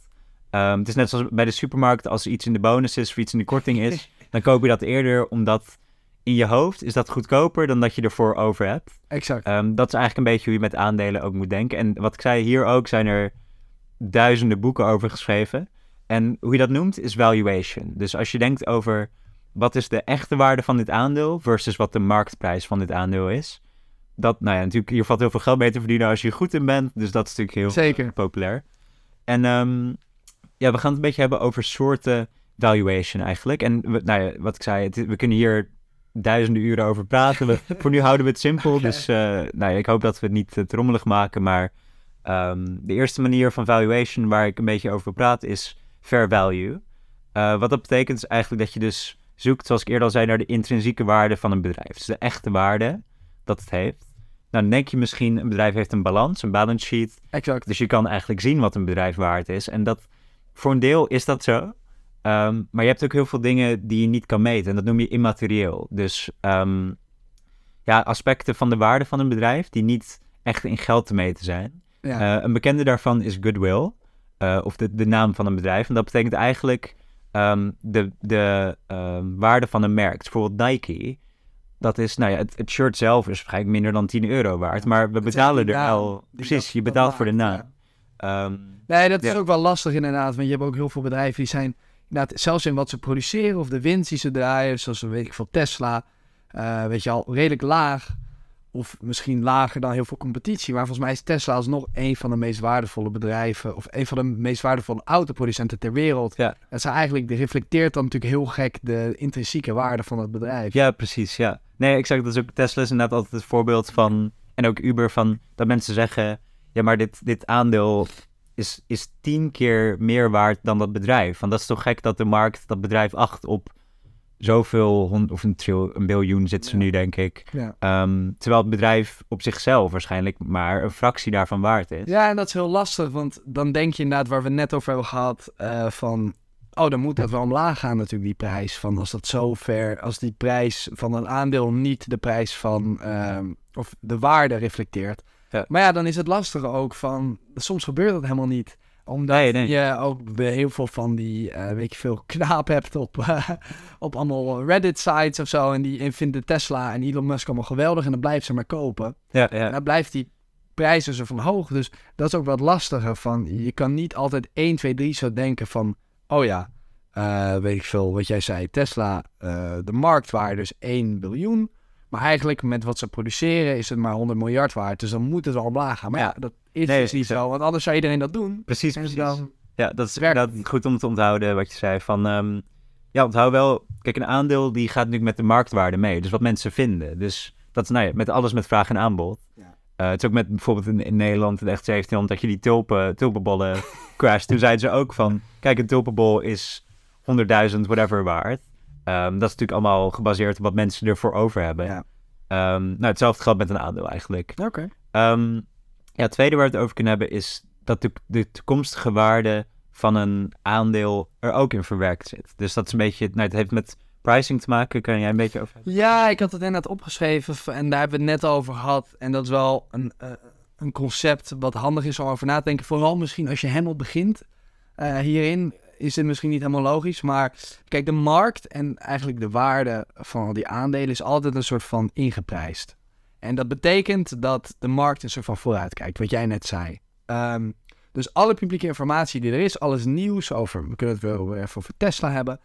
Um, het is net zoals bij de supermarkt, als iets in de bonus is of iets in de korting is, dan koop je dat eerder omdat in je hoofd is dat goedkoper dan dat je ervoor over hebt. Exact. Um, dat is eigenlijk een beetje hoe je met aandelen ook moet denken. En wat ik zei, hier ook zijn er duizenden boeken over geschreven. En hoe je dat noemt is valuation. Dus als je denkt over wat is de echte waarde van dit aandeel versus wat de marktprijs van dit aandeel is. Dat, nou ja, natuurlijk, hier valt heel veel geld mee te verdienen als je er goed in bent. Dus dat is natuurlijk heel Zeker. populair. En um, ja, we gaan het een beetje hebben over soorten valuation eigenlijk. En we, nou ja, wat ik zei, we kunnen hier duizenden uren over praten. We, voor nu houden we het simpel. Dus uh, nou ja, ik hoop dat we het niet uh, te rommelig maken. Maar um, de eerste manier van valuation waar ik een beetje over praten is fair value. Uh, wat dat betekent is eigenlijk dat je dus zoekt, zoals ik eerder al zei, naar de intrinsieke waarde van een bedrijf. Dus de echte waarde dat het heeft. Nou, dan denk je misschien, een bedrijf heeft een balans, een balance sheet. Exact. Dus je kan eigenlijk zien wat een bedrijf waard is. En dat, voor een deel is dat zo. Um, maar je hebt ook heel veel dingen die je niet kan meten. En dat noem je immaterieel. Dus um, ja, aspecten van de waarde van een bedrijf die niet echt in geld te meten zijn. Ja. Uh, een bekende daarvan is goodwill. Uh, of de, de naam van een bedrijf. En dat betekent eigenlijk um, de, de waarde van een merk. Dus bijvoorbeeld Nike. Dat is, nou ja, het, het, shirt zelf is waarschijnlijk minder dan 10 euro waard. Maar we betalen er wel. Precies, je betaalt voor de naam. Ja. nee, dat is ook wel lastig inderdaad. Want je hebt ook heel veel bedrijven die zijn inderdaad, zelfs in wat ze produceren of de winst die ze draaien, zoals weet ik veel Tesla, uh, weet je al, redelijk laag. Of misschien lager dan heel veel competitie. Maar volgens mij is Tesla alsnog een van de meest waardevolle bedrijven. Of een van de meest waardevolle autoproducenten ter wereld. Ja. Dat is eigenlijk, die reflecteert dan natuurlijk heel gek de intrinsieke waarde van het bedrijf. Ja, precies. Ja. Nee, exact. Dat is ook Tesla is inderdaad altijd het voorbeeld van. En ook Uber van dat mensen zeggen. Ja, maar dit, dit aandeel is, is tien keer meer waard dan dat bedrijf. Want dat is toch gek dat de markt dat bedrijf acht op zoveel, hond, of een, tril, een biljoen zit ze Ja. nu, denk ik. Ja. Um, terwijl het bedrijf op zichzelf waarschijnlijk maar een fractie daarvan waard is. Ja, en dat is heel lastig, want dan denk je inderdaad waar we net over hebben gehad, eh, van, oh, dan moet dat wel omlaag gaan natuurlijk, die prijs. Van als dat zo ver, als die prijs van een aandeel niet de prijs van, ehm, of de waarde reflecteert. Ja. Maar ja, dan is het lastige ook van, soms gebeurt dat helemaal niet. Omdat Nee, nee. je ook heel veel van die, eh, weet je veel, knaap hebt op, eh, op allemaal Reddit-sites of zo. En die vinden Tesla en Elon Musk allemaal geweldig en dan blijft ze maar kopen. Ja, En ja. dan blijft die prijs dus van hoog. Dus dat is ook wat lastiger. Van, je kan niet altijd 1, 2, 3 zo denken van... Oh ja, eh, weet ik veel wat jij zei. Tesla, de marktwaarde is 1 biljoen. Maar eigenlijk met wat ze produceren is het maar 100 miljard waard. Dus dan moet het wel omlaag gaan. Maar Ja. dat is Nee, dus niet zo. Want anders zou iedereen dat doen. Precies, precies. dan... Ja, dat is inderdaad goed om te onthouden wat je zei. Van, ehm, ja, onthoud wel... Kijk, een aandeel die gaat natuurlijk met de marktwaarde mee. Dus wat mensen vinden. Dus dat is nou ja, met alles met vraag en aanbod. Ja. Eh, het is ook met bijvoorbeeld in, in Nederland in de echt 1700 dat je die tulpen, tulpenbollen crasht. Toen zeiden ze ook van, kijk, een tulpenbol is 100.000 whatever waard. Ehm, dat is natuurlijk allemaal gebaseerd op wat mensen ervoor over hebben. Ja. Ehm, nou, hetzelfde geldt met een aandeel eigenlijk. Oké. Ehm, ja, het tweede waar we het over kunnen hebben is dat de, de toekomstige waarde van een aandeel er ook in verwerkt zit. Dus dat is een beetje, nou, het heeft met pricing te maken. Kan jij een beetje over hebben? Ja, ik had het inderdaad opgeschreven en daar hebben we het net over gehad. En dat is wel een, eh, een concept wat handig is om over na te denken. Vooral misschien als je helemaal begint. Eh, hierin is het misschien niet helemaal logisch, maar kijk, de markt en eigenlijk de waarde van al die aandelen is altijd een soort van ingeprijsd. En dat betekent dat de markt een soort van vooruit kijkt, wat jij net zei. Ehm, dus alle publieke informatie die er is, alles nieuws over, we kunnen het wel even over Tesla hebben.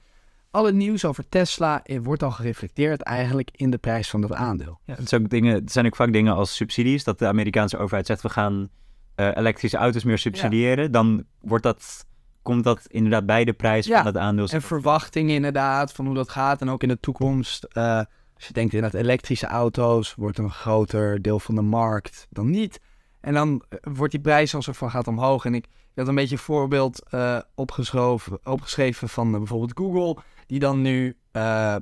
Alle nieuws over Tesla eh, wordt al gereflecteerd eigenlijk in de prijs van dat aandeel. Ja, het, is ook dingen, het zijn ook vaak dingen als subsidies. Dat de Amerikaanse overheid zegt, we gaan eh, elektrische auto's meer subsidiëren. Dan wordt dat, komt dat inderdaad bij de prijs Ja, van het aandeel. En verwachtingen inderdaad van hoe dat gaat en ook in de toekomst. eh, als je denkt inderdaad elektrische auto's, wordt een groter deel van de markt dan niet. En dan eh, wordt die prijs al zo van gaat omhoog. En ik had een beetje een voorbeeld eh, opgeschreven, opgeschreven van eh, bijvoorbeeld Google, die dan nu eh,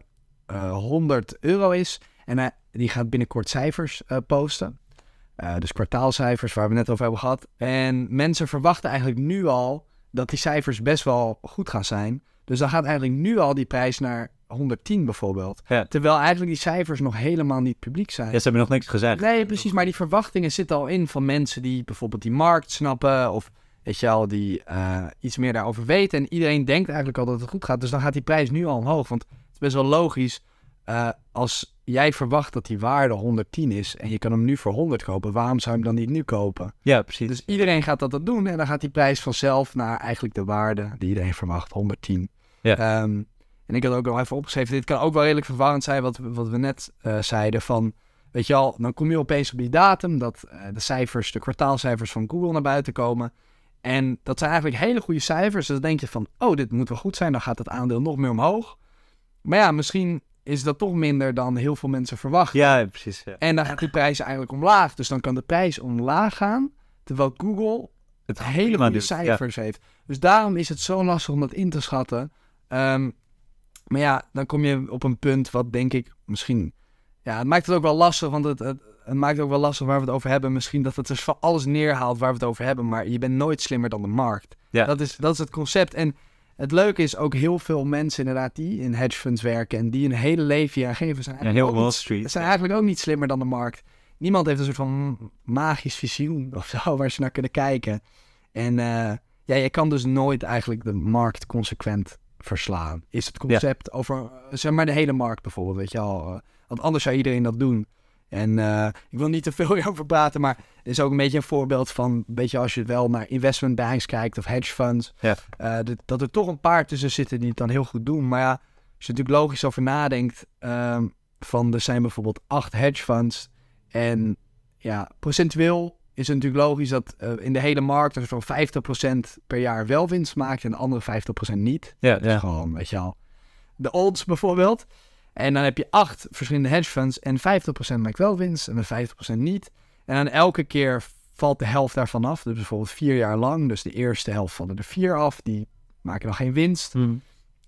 eh, 100 euro is. En die gaat binnenkort cijfers posten. Dus kwartaalcijfers waar we net over hebben gehad. En mensen verwachten eigenlijk nu al dat die cijfers best wel goed gaan zijn. Dus dan gaat eigenlijk nu al die prijs naar 110 bijvoorbeeld. Ja. Terwijl eigenlijk die cijfers nog helemaal niet publiek zijn. Ja, ze hebben nog niks gezegd. Nee, precies. Maar die verwachtingen zitten al in van mensen die bijvoorbeeld die markt snappen. Of weet je al, die eh, iets meer daarover weten. En iedereen denkt eigenlijk al dat het goed gaat. Dus dan gaat die prijs nu al omhoog. Want het is best wel logisch. eh, als jij verwacht dat die waarde 110 is. en je kan hem nu voor 100 kopen. waarom zou je hem dan niet nu kopen? Ja, precies. Dus iedereen gaat dat dan doen. En dan gaat die prijs vanzelf naar eigenlijk de waarde die iedereen verwacht, 110. Ja. Ehm, en ik had ook al even opgeschreven, dit kan ook wel redelijk verwarrend zijn wat, we- wat we net eh, zeiden. Van, weet je al, dan kom je opeens op die datum dat eh, de cijfers, de kwartaalcijfers van Google naar buiten komen. En dat zijn eigenlijk hele goede cijfers. Dus dan denk je van, oh, dit moet wel goed zijn. Dan gaat het aandeel nog meer omhoog. Maar ja, misschien is dat toch minder dan heel veel mensen verwachten. Ja, precies. Ja. En dan gaat die prijs eigenlijk omlaag. Dus dan kan de prijs omlaag gaan. Terwijl Google Het hele prima goede doet, cijfers heeft. Dus daarom is het zo lastig om dat in te schatten. Ehm, maar ja, dan kom je op een punt wat denk ik misschien... Ja, het maakt het ook wel lastig, want het, het, het maakt ook wel lastig waar we het over hebben. Misschien dat het dus van alles neerhaalt waar we het over hebben. Maar je bent nooit slimmer dan de markt. Ja. Dat, is, dat is het concept. En het leuke is ook heel veel mensen inderdaad die in hedge funds werken... en die een hele leven hier aan geven. Zijn Ja, eigenlijk heel Wall niet- Street. zijn eigenlijk ook niet slimmer dan de markt. Niemand heeft een soort van magisch visioen of zo waar ze naar kunnen kijken. En eh, ja, je kan dus nooit eigenlijk de markt consequent verslaan. Is het concept over, eh, zeg maar, de hele markt bijvoorbeeld, weet je al. eh, want anders zou iedereen dat doen. En eh, ik wil niet te veel hierover praten, maar het is ook een beetje een voorbeeld van, weet je, als je wel naar investment banks kijkt of hedge funds, Ja. dat- dat er toch een paar tussen zitten die het dan heel goed doen. Maar ja, als je natuurlijk logisch over nadenkt, ehm, van er zijn bijvoorbeeld acht hedge funds en ja, procentueel is het natuurlijk logisch dat eh, in de hele markt er zo'n 50% per jaar wel winst maakt en de andere 50% niet. Ja, Dat is ja. gewoon, weet je al. De odds bijvoorbeeld. En dan heb je acht verschillende hedge funds en 50% maakt wel winst en de 50% niet. En dan elke keer valt de helft daarvan af. Dus bijvoorbeeld vier jaar lang. Dus de eerste helft vallen er vier af. Die maken dan geen winst. Hm.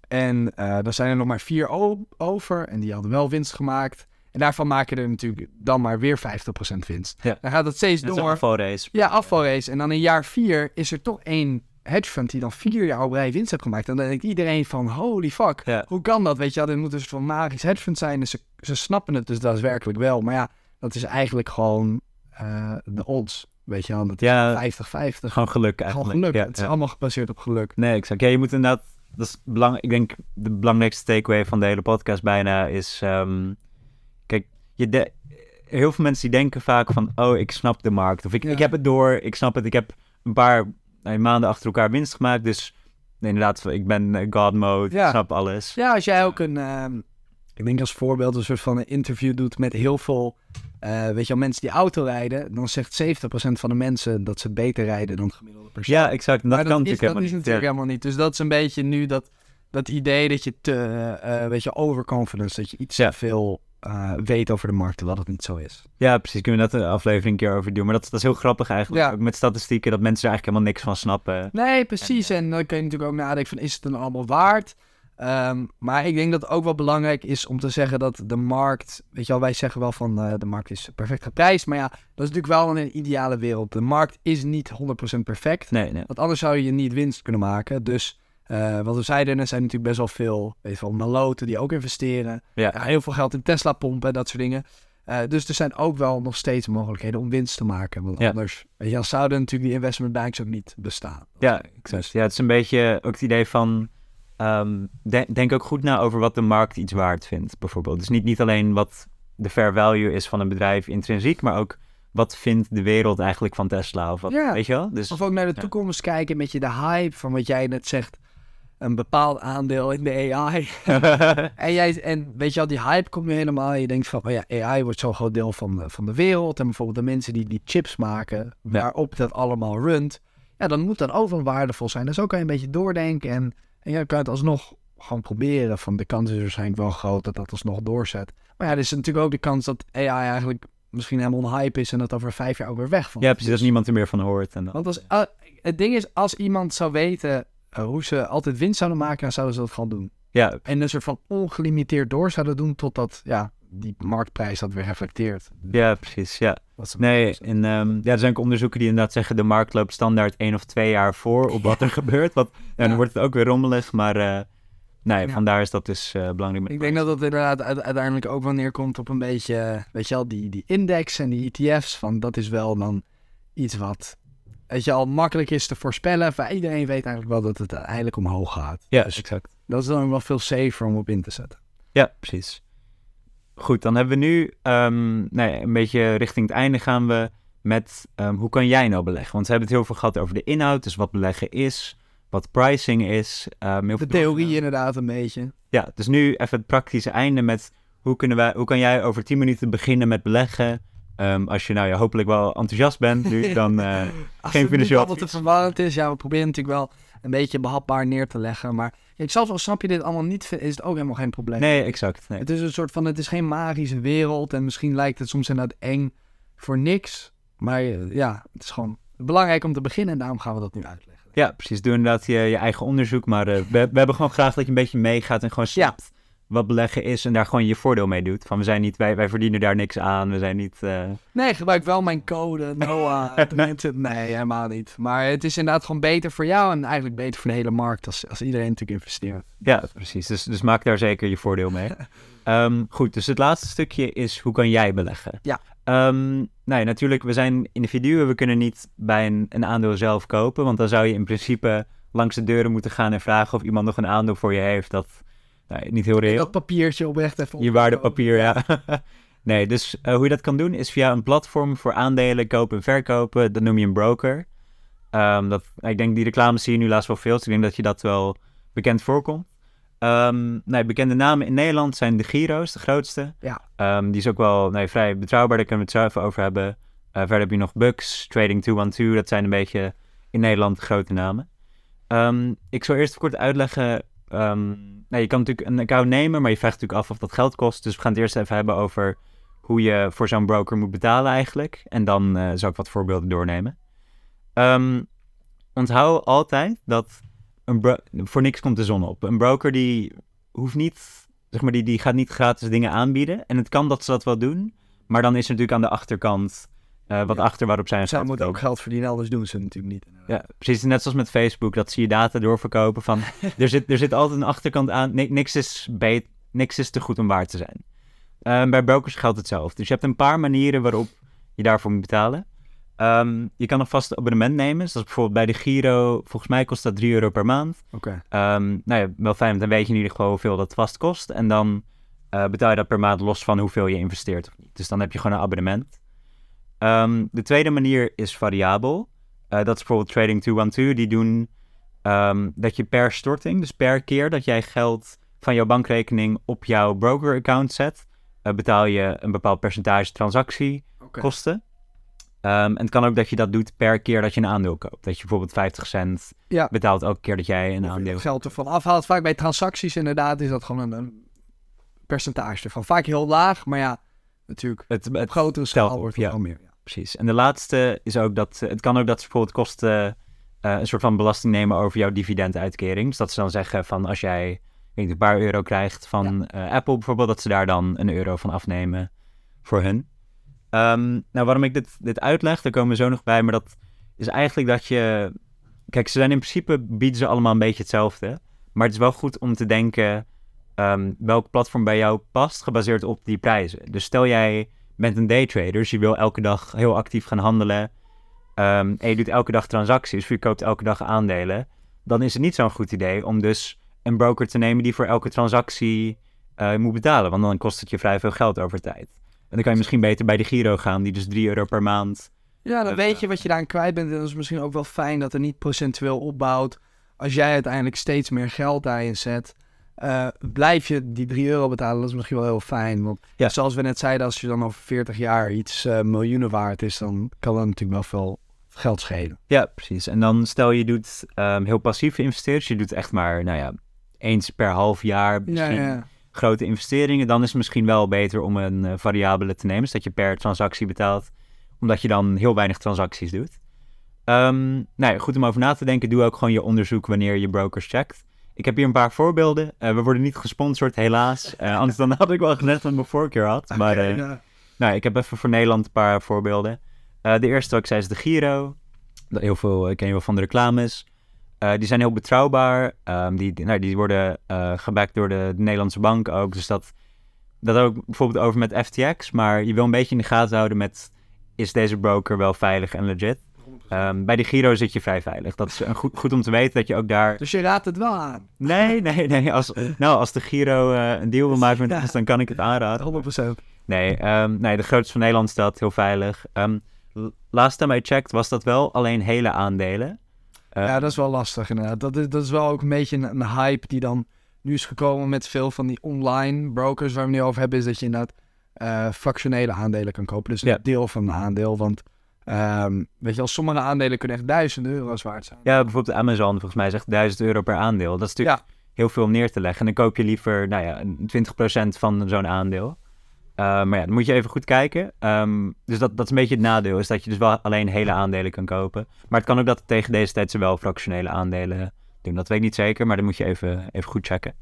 En eh dan zijn er nog maar vier over. En die hadden wel winst gemaakt. En daarvan maken er natuurlijk dan maar weer 50% winst. Ja. Dan gaat het steeds Dat is een door. afvalrace. Ja, afvalrace. En dan in jaar vier is er toch één hedge fund die dan vier jaar op rij winst heeft gemaakt. En dan denkt iedereen van, holy fuck, Ja. hoe kan dat? Weet je, dit moet dus van magisch hedge fund zijn. Dus ze, ze snappen het dus daadwerkelijk wel. Maar ja, dat is eigenlijk gewoon eh, de odds. Weet je wel, dat is Ja, 50-50. gewoon geluk Gewoon eigenlijk. geluk. Ja, het is allemaal gebaseerd op geluk. Nee, exact. Ja, je moet inderdaad... Dat is belang, ik denk de belangrijkste takeaway van de hele podcast bijna is... ehm, je de, heel veel mensen die denken vaak van... Oh, ik snap de markt. Of ik, Ja. ik heb het door, ik snap het. Ik heb een paar eh, maanden achter elkaar winst gemaakt. Dus inderdaad, ik ben eh, God mode. Ja. Ik snap alles. Ja, als jij ook een, ehm, ik denk als voorbeeld een soort van een interview doet met heel veel, eh, weet je wel, mensen die auto rijden, dan zegt 70% van de mensen dat ze beter rijden dan de gemiddelde persoon. Ja, exact. En dat maar kan dat is, natuurlijk dat is helemaal niet. natuurlijk helemaal niet. Dus dat is een beetje nu dat, dat idee dat je te, weet je, overconfidence, dat je iets Ja. te veel eh, weet over de markt, terwijl dat niet zo is. Ja, precies. Kunnen we dat een aflevering een keer over doen. Maar dat, dat is heel grappig eigenlijk. Ja. Ook met statistieken, dat mensen er eigenlijk helemaal niks van snappen. Nee, precies. En dan kun je natuurlijk ook nadenken van, is het dan allemaal waard? Ehm, maar ik denk dat het ook wel belangrijk is om te zeggen dat de markt... Weet je wel, wij zeggen wel van eh, de markt is perfect geprijsd. Maar ja, dat is natuurlijk wel een ideale wereld. De markt is niet 100% perfect. Nee, nee. Want anders zou je niet winst kunnen maken. Dus eh, wat we zeiden, er zijn natuurlijk best wel veel... Weet wel, maloten die ook investeren. Ja. Ja, heel veel geld in Tesla pompen, dat soort dingen. Eh, dus er zijn ook wel nog steeds mogelijkheden om winst te maken. Want Ja. anders weet je, wel, zouden natuurlijk die investment banks ook niet bestaan. Ja, exact. Ja, het is een beetje ook het idee van... ehm, de- denk ook goed na over wat de markt iets waard vindt, bijvoorbeeld. Dus niet, niet alleen wat de fair value is van een bedrijf intrinsiek, maar ook wat vindt de wereld eigenlijk van Tesla? Of wat, Ja. weet je wel? Dus, Of ook naar de Ja. toekomst kijken met je de hype van wat jij net zegt. Een bepaald aandeel in de AI. en, jij, en weet je al, die hype komt nu helemaal. Je denkt van, oh ja, AI wordt zo'n groot deel van de, van de wereld. En bijvoorbeeld de mensen die die chips maken, waarop dat allemaal runt. Ja, dan moet dat ook wel waardevol zijn. Dus zo kan je een beetje doordenken. En, en ja, kan het alsnog gewoon proberen. Van de kans is waarschijnlijk wel groot dat dat alsnog doorzet. Maar ja, er is natuurlijk ook de kans dat AI eigenlijk misschien helemaal een hype is. En dat over vijf jaar ook weer wegvalt. ja, precies, dat Dus- niemand er meer van hoort. En dan, want als, ah, het ding is, als iemand zou weten eh, hoe ze altijd winst zouden maken, dan zouden ze dat gewoon doen. ja, En een soort van ongelimiteerd door zouden doen totdat ja, die marktprijs dat weer reflecteert. ja, precies, ja. Nee, en ehm, ja, er zijn ook onderzoeken die inderdaad zeggen... de markt loopt standaard één of twee jaar voor op wat er gebeurt. Wat, ja, dan wordt het ook weer rommelig, maar... eh, nee, Ja. vandaar is dat dus eh, belangrijk. Ik denk dat dat inderdaad uite- uiteindelijk ook wel neerkomt op een beetje, weet je wel, die, die index en die ETF's. Van dat is wel dan iets wat, weet je al, makkelijk is te voorspellen. Iedereen weet eigenlijk wel dat het uiteindelijk omhoog gaat. Ja, Dus exact. dat is dan wel veel safer om op in te zetten. Ja, precies. Goed, dan hebben we nu ehm, nee, een beetje richting het einde gaan we met ehm, hoe kan jij nou beleggen? Want we hebben het heel veel gehad over de inhoud, dus wat beleggen is, wat pricing is. ehm, De theorie inderdaad een beetje. Ja, dus nu even het praktische einde met hoe, kunnen wij, hoe kan jij over 10 minuten beginnen met beleggen? Ehm, als je nou ja, hopelijk wel enthousiast bent nu, dan Als Geen het financieel allemaal te advies. verwarrend is, ja, we proberen natuurlijk wel een beetje behapbaar neer te leggen. Maar ik zelfs al snap je dit allemaal niet, is het ook helemaal geen probleem. nee, exact. Nee. Het is een soort van, het is geen magische wereld en misschien lijkt het soms inderdaad eng voor niks. Maar eh, ja, het is gewoon belangrijk om te beginnen en daarom gaan we dat nu uitleggen. Ja, precies. Doe inderdaad je, je eigen onderzoek. Maar eh, we, we hebben gewoon graag dat je een beetje meegaat en gewoon snapt wat beleggen is. En daar gewoon je voordeel mee doet. Van we zijn niet, wij, wij verdienen daar niks aan. We zijn niet... eh, Nee, gebruik wel mijn code, Noah. nee. nee, helemaal niet. Maar het is inderdaad gewoon beter voor jou en eigenlijk beter voor de hele markt als, als iedereen natuurlijk investeert. Ja, precies. Dus, dus maak daar zeker je voordeel mee. Ehm, goed, dus het laatste stukje is hoe kan jij beleggen? Ja. Ehm, nou ja, natuurlijk, we zijn individuen. We kunnen niet bij een, een aandeel zelf kopen. Want dan zou je in principe langs de deuren moeten gaan en vragen of iemand nog een aandeel voor je heeft. Dat niet heel reëel. Dat papiertje oprecht even Je waardepapier, ja. nee, dus eh, hoe je dat kan doen is via een platform voor aandelen kopen en verkopen. Dat noem je een broker. Ehm, dat, ik denk die reclames zie je nu laatst wel veel. Dus ik denk dat je dat wel bekend voorkomt. Ehm nee, bekende namen in Nederland zijn de Giro's, de grootste. Ja. Ehm, die is ook wel nee, vrij betrouwbaar, daar kunnen we het zo even over hebben. Eh, verder heb je nog Bucks, Trading 212, dat zijn een beetje in Nederland de grote namen. Ik zal eerst kort uitleggen. Nou, je kan natuurlijk een account nemen, maar je vraagt natuurlijk af of dat geld kost. Dus we gaan het eerst even hebben over hoe je voor zo'n broker moet betalen eigenlijk. En dan eh zal ik wat voorbeelden doornemen. Ehm, onthoud altijd dat een voor niks komt de zon op. Een broker die hoeft niet, zeg maar, die, die gaat niet gratis dingen aanbieden. En het kan dat ze dat wel doen, maar dan is er natuurlijk aan de achterkant eh, wat Ja. achter waarop zij een Zij moeten ook geld verdienen, anders doen ze natuurlijk niet. Ja, precies. Net zoals met Facebook, dat zie je data doorverkopen van... er, zit, er zit altijd een achterkant aan. Ni- niks, is beet, niks is te goed om waar te zijn. Ehm, bij brokers geldt hetzelfde. Dus je hebt een paar manieren waarop je daarvoor moet betalen. Ehm, je kan een vast abonnement nemen. Dus dat is bijvoorbeeld bij de Giro. Volgens mij kost dat 3 euro per maand. Oké. Ehm, nou ja, wel fijn, want dan weet je in ieder geval hoeveel dat vast kost. En dan eh, betaal je dat per maand los van hoeveel je investeert of niet. Dus dan heb je gewoon een abonnement. Ehm, de tweede manier is variabel. Eh, dat is bijvoorbeeld Trading 212. Die doen ehm, dat je per storting, dus per keer dat jij geld van jouw bankrekening op jouw broker-account zet, eh, betaal je een bepaald percentage transactiekosten. Ehm, en het kan ook dat je dat doet per keer dat je een aandeel koopt. Dat je bijvoorbeeld 50 cent Ja. betaalt elke keer dat jij een Of aandeel het geld ervan afhaalt. Vaak bij transacties inderdaad is dat gewoon een, een percentage ervan. Vaak heel laag, maar ja, natuurlijk. Het, het Op grotere schaal wordt het ja. wel meer. Precies. En de laatste is ook dat eh, het kan ook dat ze bijvoorbeeld kosten eh, een soort van belasting nemen over jouw dividenduitkering. Dus dat ze dan zeggen van als jij een paar euro krijgt van eh, Apple bijvoorbeeld, dat ze daar dan een euro van afnemen voor hun. Ehm, nou, waarom ik dit, dit uitleg, daar komen we zo nog bij, maar dat is eigenlijk dat je... Kijk, ze zijn in principe, bieden ze allemaal een beetje hetzelfde. Maar het is wel goed om te denken ehm, welk platform bij jou past, gebaseerd op die prijzen. Dus stel jij bent een daytrader, dus je wil elke dag heel actief gaan handelen. ehm, en je doet elke dag transacties, of je koopt elke dag aandelen. Dan is het niet zo'n goed idee om dus een broker te nemen die voor elke transactie eh, moet betalen. Want dan kost het je vrij veel geld over tijd. En dan kan je misschien beter bij de Giro gaan, die dus 3 euro per maand. Ja, dan Dat, weet je wat je daaraan kwijt bent. En dat is misschien ook wel fijn dat er niet procentueel opbouwt. Als jij uiteindelijk steeds meer geld daarin zet, eh, blijf je die 3 euro betalen. Dat is misschien wel heel fijn. Want Ja. zoals we net zeiden, als je dan over 40 jaar iets eh, miljoenen waard is, dan kan dat natuurlijk wel veel geld schelen. Ja, precies. En dan stel je doet ehm, heel passieve investeerders. Je doet echt maar, nou ja, eens per half jaar misschien grote investeringen. Dan is het misschien wel beter om een eh, variabele te nemen. Dus dat je per transactie betaalt. Omdat je dan heel weinig transacties doet. Ehm, nou ja, goed om over na te denken. Doe ook gewoon je onderzoek wanneer je brokers checkt. Ik heb hier een paar voorbeelden. Eh, we worden niet gesponsord, helaas. Eh, anders dan had ik wel gezegd dat ik mijn voorkeur had. Maar eh, ja. nou, ik heb even voor Nederland een paar voorbeelden. De eerste wat ik zei is de Giro. Heel veel, ik ken je wel van de reclames. Die zijn heel betrouwbaar. Ehm, die, die- nou, die worden gebackt door de, de Nederlandse bank ook. Dus dat, dat ook bijvoorbeeld over met FTX. Maar je wil een beetje in de gaten houden met... is deze broker wel veilig en legit? Ehm, bij de Giro zit je vrij veilig. Dat is een goed, goed om te weten dat je ook daar... Dus je raadt het wel aan. Nee, nee, nee. Als, nou, als de Giro eh, een deal wil maken met ons, dan kan ik het aanraden. 100%. Nee, ehm, nee, de grootste van Nederland staat heel veilig. Ehm, l- last time I checked was dat wel alleen hele aandelen. Eh, Ja, dat is wel lastig inderdaad. Dat is, dat is wel ook een beetje een, een hype die dan nu is gekomen met veel van die online brokers waar we het nu over hebben. Is dat je inderdaad eh fractionele aandelen kan kopen. Dus een Ja. deel van een aandeel. Want ehm, weet je wel, sommige aandelen kunnen echt duizenden euro's waard zijn. Ja, bijvoorbeeld Amazon volgens mij zegt 1000 euro per aandeel. Dat is natuurlijk heel veel om neer te leggen. En dan koop je liever nou ja, een 20% van zo'n aandeel. Eh, maar ja, dan moet je even goed kijken. Ehm, dus dat, dat is een beetje het nadeel, is dat je dus wel alleen hele aandelen kan kopen. Maar het kan ook dat tegen deze tijd ze wel fractionele aandelen doen. Dat weet ik niet zeker, maar dan moet je even, even goed checken.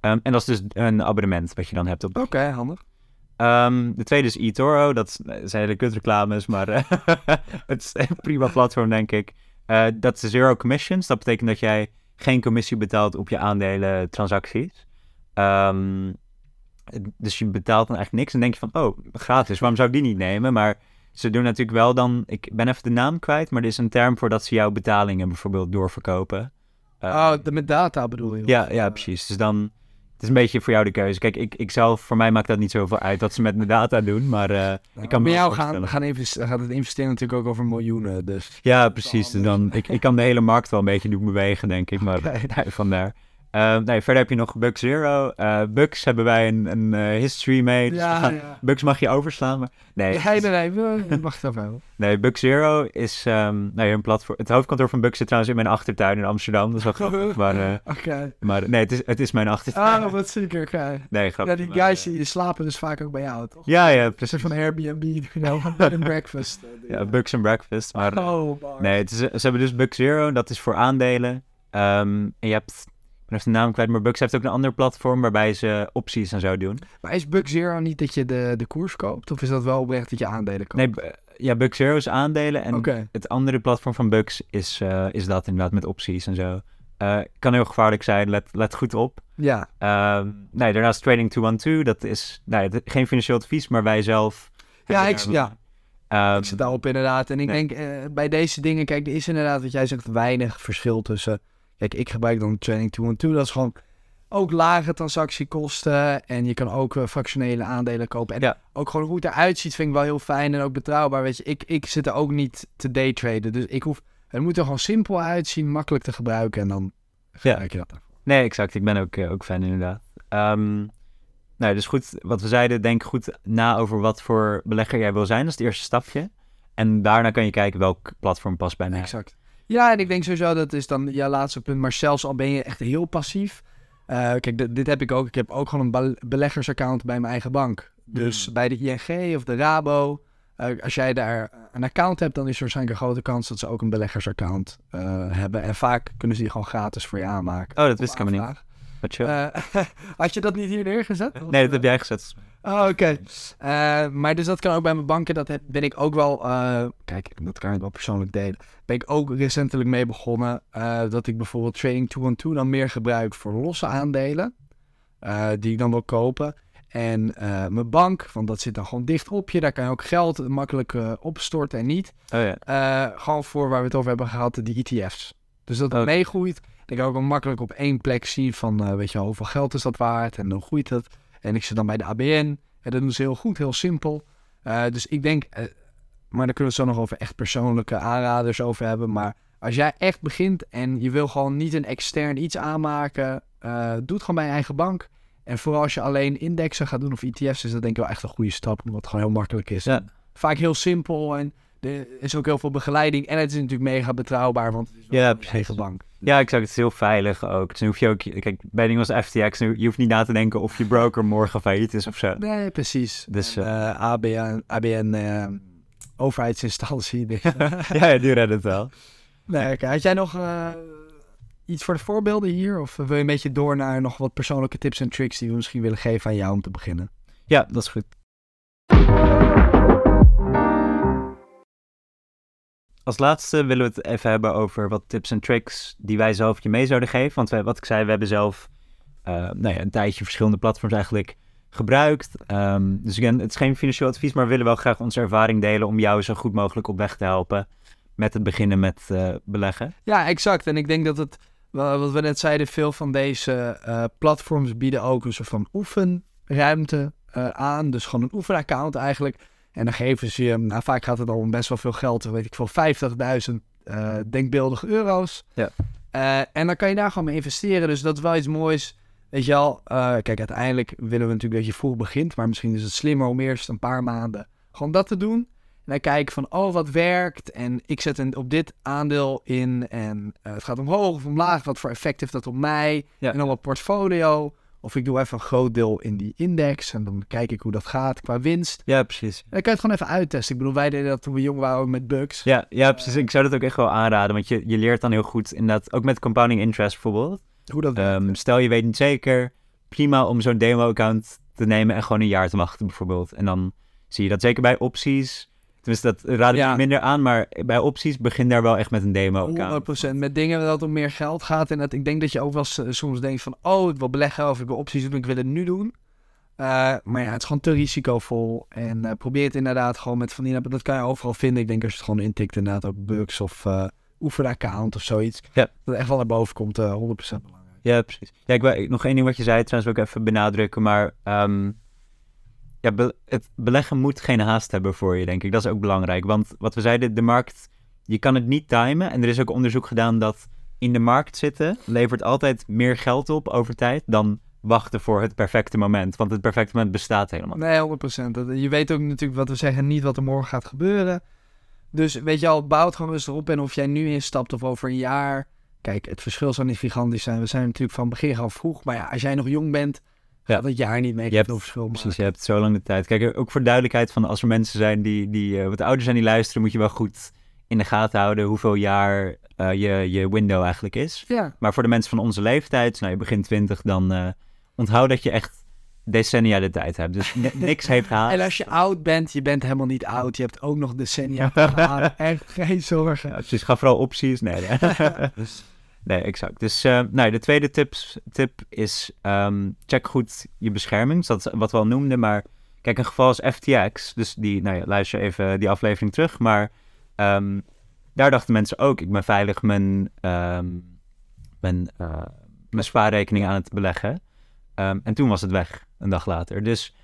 Ehm, en dat is dus een abonnement wat je dan hebt op Oké, handig. Ehm, de tweede is eToro. Dat zijn hele kutreclames, maar eh, het is een prima platform, denk ik. Eh, dat is zero commissions. Dat betekent dat jij geen commissie betaalt op je aandelen transacties. Ehm, dus je betaalt dan eigenlijk niks. En denk je van, oh, gratis, waarom zou ik die niet nemen? Maar ze doen natuurlijk wel dan... Ik ben even de naam kwijt, maar er is een term voor dat ze jouw betalingen bijvoorbeeld doorverkopen. Eh, oh, de, met data bedoel je? ja, ja, precies. Dus dan... Het is een beetje voor jou de keuze. Kijk, ik, ik zelf, voor mij maakt dat niet zoveel uit wat ze met mijn data doen, maar eh, ik kan me Bij wel jou gaan, gaan investeren, gaat het investeren natuurlijk ook over miljoenen. Dus. Ja, precies. Dan, ik, ik kan de hele markt wel een beetje doen bewegen, denk ik, maar vandaar. Eh, nee, verder heb je nog Bug Zero. Eh Bugs hebben wij een, een eh, history mee. Dus we gaan- ja. Bugs mag je overslaan, maar nee. Nee, nee, nee. we- Wacht even. Nee, Bug Zero is ehm nou ja, een platform. Het hoofdkantoor van Bugs zit trouwens in mijn achtertuin in Amsterdam. Dat is wel grappig, maar, eh, maar nee, het is, het is mijn achtertuin. Ah, wat zeker. Oké. nee, grappig. Ja, die guys die slapen dus vaak ook bij jou, toch? Ja, ja, Een precies. soort van Airbnb, you know, and breakfast. Ja. Bugs and Breakfast. Maar Oh, nee, het is, ze hebben dus Bug Zero. Dat is voor aandelen. Ehm, en je hebt, even de naam kwijt, maar Bugs heeft ook een ander platform waarbij ze opties en zo doen. Maar is Bug Zero niet dat je de, de koers koopt? Of is dat wel oprecht dat je aandelen koopt? Nee, b- ja, Bug Zero is aandelen. En het andere platform van Bugs is, eh, is dat inderdaad met opties en zo. Eh, kan heel gevaarlijk zijn, let, let goed op. Ja. Ehm, nee, daarnaast Trading 212, dat is het- geen financieel advies, maar wij zelf. Ja, ik, ja, Ehm, ik zit daarop inderdaad. En ik nee. denk, eh, bij deze dingen, kijk, er is inderdaad, wat jij zegt, weinig verschil tussen... Kijk, ik gebruik dan Training 2 2 Dat is gewoon ook lage transactiekosten. En je kan ook eh, fractionele aandelen kopen. En Ja. ook gewoon hoe het eruit ziet, vind ik wel heel fijn. En ook betrouwbaar, weet je. Ik, ik zit er ook niet te daytraden. Dus ik hoef... Het moet er gewoon simpel uitzien, makkelijk te gebruiken. En dan gebruik je dat daarvoor. Nee, exact. Ik ben ook, eh, ook fan inderdaad. Ehm nou, dus goed, wat we zeiden, denk goed na over wat voor belegger jij wil zijn. Dat is het eerste stapje. En daarna kan je kijken welk platform past bij mij. Exact. Ja, en ik denk sowieso dat is dan jouw laatste punt. Maar zelfs al ben je echt heel passief. eh, kijk, dit, dit heb ik ook. Ik heb ook gewoon een bel- beleggersaccount bij mijn eigen bank. Dus Hmm. bij de ING of de Rabo. eh, als jij daar een account hebt, dan is er waarschijnlijk een grote kans dat ze ook een beleggersaccount eh, hebben. En vaak kunnen ze die gewoon gratis voor je aanmaken. Oh, dat wist ik helemaal niet. Wat chill. Had je dat niet hier neergezet? nee, dat heb jij gezet. Oh, oké. Eh, maar dus dat kan ook bij mijn banken. Dat heb, ben ik ook wel... eh, kijk, dat kan ik wel persoonlijk delen. Ben ik ook recentelijk mee begonnen. eh, dat ik bijvoorbeeld Trading 212 dan meer gebruik voor losse aandelen. die ik dan wil kopen. En mijn bank, want dat zit dan gewoon dicht op je. Daar kan je ook geld makkelijk opstorten en niet. Oh ja. Gewoon voor waar we het over hebben gehad, die ETF's. Dus dat het Oké. meegroeit. Ik kan ook wel makkelijk op één plek zien van, weet je hoeveel geld is dat waard en dan groeit het. En ik zit dan bij de ABN en dat doen ze heel goed, heel simpel. Eh, dus ik denk, eh, maar daar kunnen we het zo nog over echt persoonlijke aanraders over hebben. Maar als jij echt begint en je wil gewoon niet een extern iets aanmaken, eh, doe het gewoon bij je eigen bank. En vooral als je alleen indexen gaat doen of ETF's, is dat denk ik wel echt een goede stap, omdat het gewoon heel makkelijk is. Ja. Vaak heel simpel en er is ook heel veel begeleiding. En het is natuurlijk mega betrouwbaar, want het is Ja, precies. eigen bank. Ja, ik zou het is heel veilig ook. Dus dan hoef je ook, kijk, bij dingen als FTX, nu- je hoeft niet na te denken of je broker morgen failliet is of zo. Nee, precies. Dus, En, ABN, ABN eh, overheidsinstantie. dus- ja, ja, die redden het wel. nee, oké. Had jij nog eh, iets voor de voorbeelden hier? Of wil je een beetje door naar nog wat persoonlijke tips en tricks die we misschien willen geven aan jou om te beginnen? Ja, dat is goed. Als laatste willen we het even hebben over wat tips en tricks die wij zelf je mee zouden geven. Want wat ik zei, we hebben zelf uh, nou ja, een tijdje verschillende platforms eigenlijk gebruikt. Um, dus het is geen financieel advies, maar we willen wel graag onze ervaring delen om jou zo goed mogelijk op weg te helpen met het beginnen met uh, beleggen. Ja, exact. En ik denk dat het, wat we net zeiden, veel van deze uh, platforms bieden ook een soort van oefenruimte aan. Dus gewoon een oefenaccount eigenlijk. En dan geven ze je, nou vaak gaat het al om best wel veel geld, weet ik veel, 50.000 denkbeeldige euro's. Ja. en dan kan je daar gewoon mee investeren. Dus dat is wel iets moois. Weet je al, kijk, uiteindelijk willen we natuurlijk dat je vroeg begint. Maar misschien is het slimmer om eerst een paar maanden gewoon dat te doen. En dan kijken van, oh, wat werkt? En ik zet een, op dit aandeel in en uh, het gaat omhoog of omlaag. Wat voor effect heeft dat op mij? Ja. En dan wat portfolio. Of ik doe even een groot deel in die index en dan kijk ik hoe dat gaat qua winst. Ja, precies. En dan kan je het gewoon even uittesten. Ik bedoel, wij deden dat toen we jong waren met bugs. Ja, ja precies. Ik zou dat ook echt wel aanraden, want je, je leert dan heel goed inderdaad, ook met compounding interest bijvoorbeeld. Hoe dat um, Stel je weet niet zeker, prima om zo'n demo-account te nemen en gewoon een jaar te wachten bijvoorbeeld. En dan zie je dat zeker bij opties Tenminste, dat raad ik ja. minder aan, maar bij opties begin daar wel echt met een demo. 100%. Met dingen dat om meer geld gaat. En dat ik denk dat je ook wel soms denkt van, oh, ik wil beleggen of ik wil opties doen, ik wil het nu doen. Uh, maar ja, het is gewoon te risicovol. En uh, probeer het inderdaad gewoon met van die, dat kan je overal vinden. Ik denk als je het gewoon intikt, inderdaad ook bugs of uh, oefenaccount of zoiets. Ja. Dat echt wel naar boven komt, 100% belangrijk. Ja, precies. Ja, ik wil nog één ding wat je zei, trouwens wil ik even benadrukken, maar... Um, ja, het beleggen moet geen haast hebben voor je, denk ik. Dat is ook belangrijk. Want wat we zeiden, de markt, je kan het niet timen. En er is ook onderzoek gedaan dat in de markt zitten levert altijd meer geld op over tijd dan wachten voor het perfecte moment. Want het perfecte moment bestaat helemaal niet. Nee, 100%. Je weet ook natuurlijk wat we zeggen, niet wat er morgen gaat gebeuren. Dus weet je al, bouw gewoon eens erop. En of jij nu instapt of over een jaar. Kijk, het verschil zou niet gigantisch zijn. We zijn natuurlijk van begin af vroeg. Maar ja, als jij nog jong bent, ja. dat jaar niet mee je hebt, verschil Precies, je hebt zo lang de tijd. Kijk, ook voor duidelijkheid van als er mensen zijn die, die uh, wat ouder zijn die luisteren, moet je wel goed in de gaten houden hoeveel jaar uh, je, je window eigenlijk is. Ja. Maar voor de mensen van onze leeftijd, nou je begint 20, dan uh, onthoud dat je echt decennia de tijd hebt. Dus niks heeft haast. En als je oud bent, je bent helemaal niet oud. Je hebt ook nog decennia. Echt geen zorgen. Ja, precies, ga vooral opties. Nee, nee. Nee, exact. Dus uh, nou, de tweede tips, tip is um, check goed je bescherming. Dat is wat we al noemden. Maar kijk, een geval als FTX. Dus die, nou ja, luister even die aflevering terug. Maar um, daar dachten mensen ook, ik ben veilig mijn, mijn, uh, mijn spaarrekening aan het beleggen. en toen was het weg, een dag later. Dus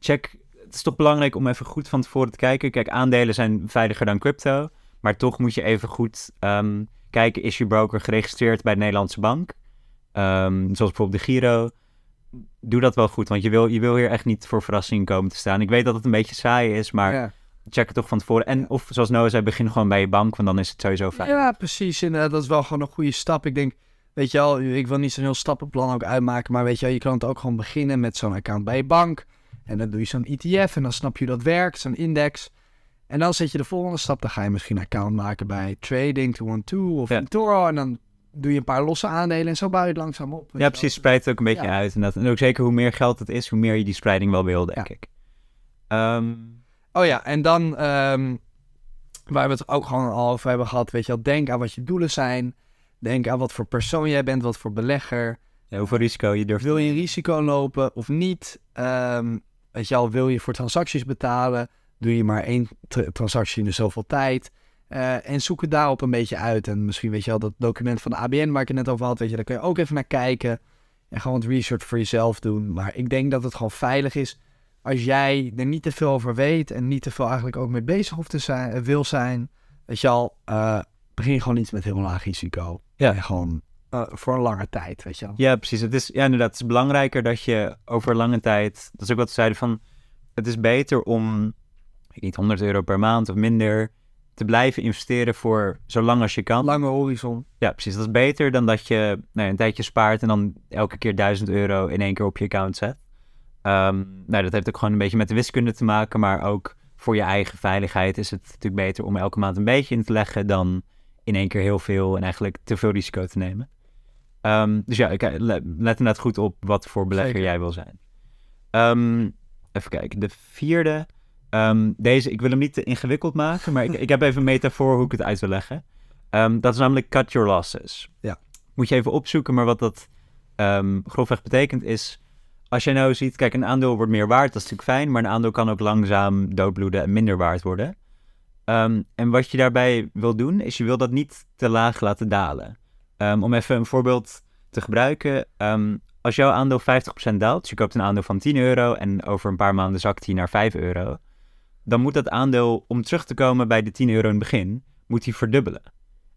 check, het is toch belangrijk om even goed van tevoren te kijken. Kijk, aandelen zijn veiliger dan crypto. Maar toch moet je even goed kijken, is je broker geregistreerd bij de Nederlandse bank? Um, zoals bijvoorbeeld de Giro. Doe dat wel goed, want je wil, je wil hier echt niet voor verrassingen komen te staan. Ik weet dat het een beetje saai is, maar ja. check het toch van tevoren. En of zoals Noah zei, begin gewoon bij je bank, want dan is het sowieso fijn. Ja, precies. En dat is wel gewoon een goede stap. Ik denk, weet je al, ik wil niet zo'n heel stappenplan ook uitmaken, maar weet je wel, je kan het ook gewoon beginnen met zo'n account bij je bank. En dan doe je zo'n ETF en dan snap je hoe dat werkt, zo'n index. En dan zet je de volgende stap. Dan ga je misschien een account maken bij Trading 212 of ja. Toro. En dan doe je een paar losse aandelen en zo bouw je het langzaam op. Ja, precies. Spreid het ook een beetje ja. uit. En, dat, en ook zeker hoe meer geld het is, hoe meer je die spreiding wel wil, denk ja. ik. Um... Oh ja, en dan um, waar we het ook gewoon al over hebben gehad, weet je wel, denk aan wat je doelen zijn. Denk aan wat voor persoon jij bent, wat voor belegger. Ja, hoeveel risico je durft. Wil je een risico lopen of niet? Um, weet je al, wil je voor transacties betalen? Doe je maar één tra transactie in de zoveel tijd. Uh, en zoek het daarop een beetje uit. En misschien weet je al dat document van de ABN waar ik het net over had, weet je, daar kun je ook even naar kijken. En gewoon het research voor jezelf doen. Maar ik denk dat het gewoon veilig is als jij er niet te veel over weet en niet te veel eigenlijk ook mee bezig hoeft te zijn, wil zijn. Weet je al, uh, begin gewoon iets met heel laag risico. Ja. En gewoon uh, voor een lange tijd, weet je wel. Ja, precies. Het is, ja, inderdaad, het is belangrijker dat je over lange tijd, dat is ook wat we zeiden van, het is beter om niet 100 euro per maand of minder, te blijven investeren voor zo lang als je kan. Lange horizon. Ja, precies. Dat is beter dan dat je nou, een tijdje spaart en dan elke keer 1000 euro in één keer op je account zet. Um, nou, dat heeft ook gewoon een beetje met de wiskunde te maken, maar ook voor je eigen veiligheid is het natuurlijk beter om elke maand een beetje in te leggen dan in één keer heel veel en eigenlijk te veel risico te nemen. Um, dus ja, ik, let, let inderdaad goed op wat voor belegger Zeker. jij wil zijn. Um, even kijken, de vierde Ehm, deze, ik wil hem niet te ingewikkeld maken, maar ik, ik heb even een metafoor hoe ik het uit wil leggen. Ehm, dat is namelijk cut your losses. Ja. Moet je even opzoeken, maar wat dat ehm, grofweg betekent is... Als jij nou ziet, kijk, een aandeel wordt meer waard, dat is natuurlijk fijn, maar een aandeel kan ook langzaam doodbloeden en minder waard worden. En wat je daarbij wil doen, is je wil dat niet te laag laten dalen. Om even een voorbeeld te gebruiken. als jouw aandeel 50% daalt, dus je koopt een aandeel van 10 euro en over een paar maanden zakt hij naar 5 euro, dan moet dat aandeel, om terug te komen bij de 10 euro in het begin, moet hij verdubbelen.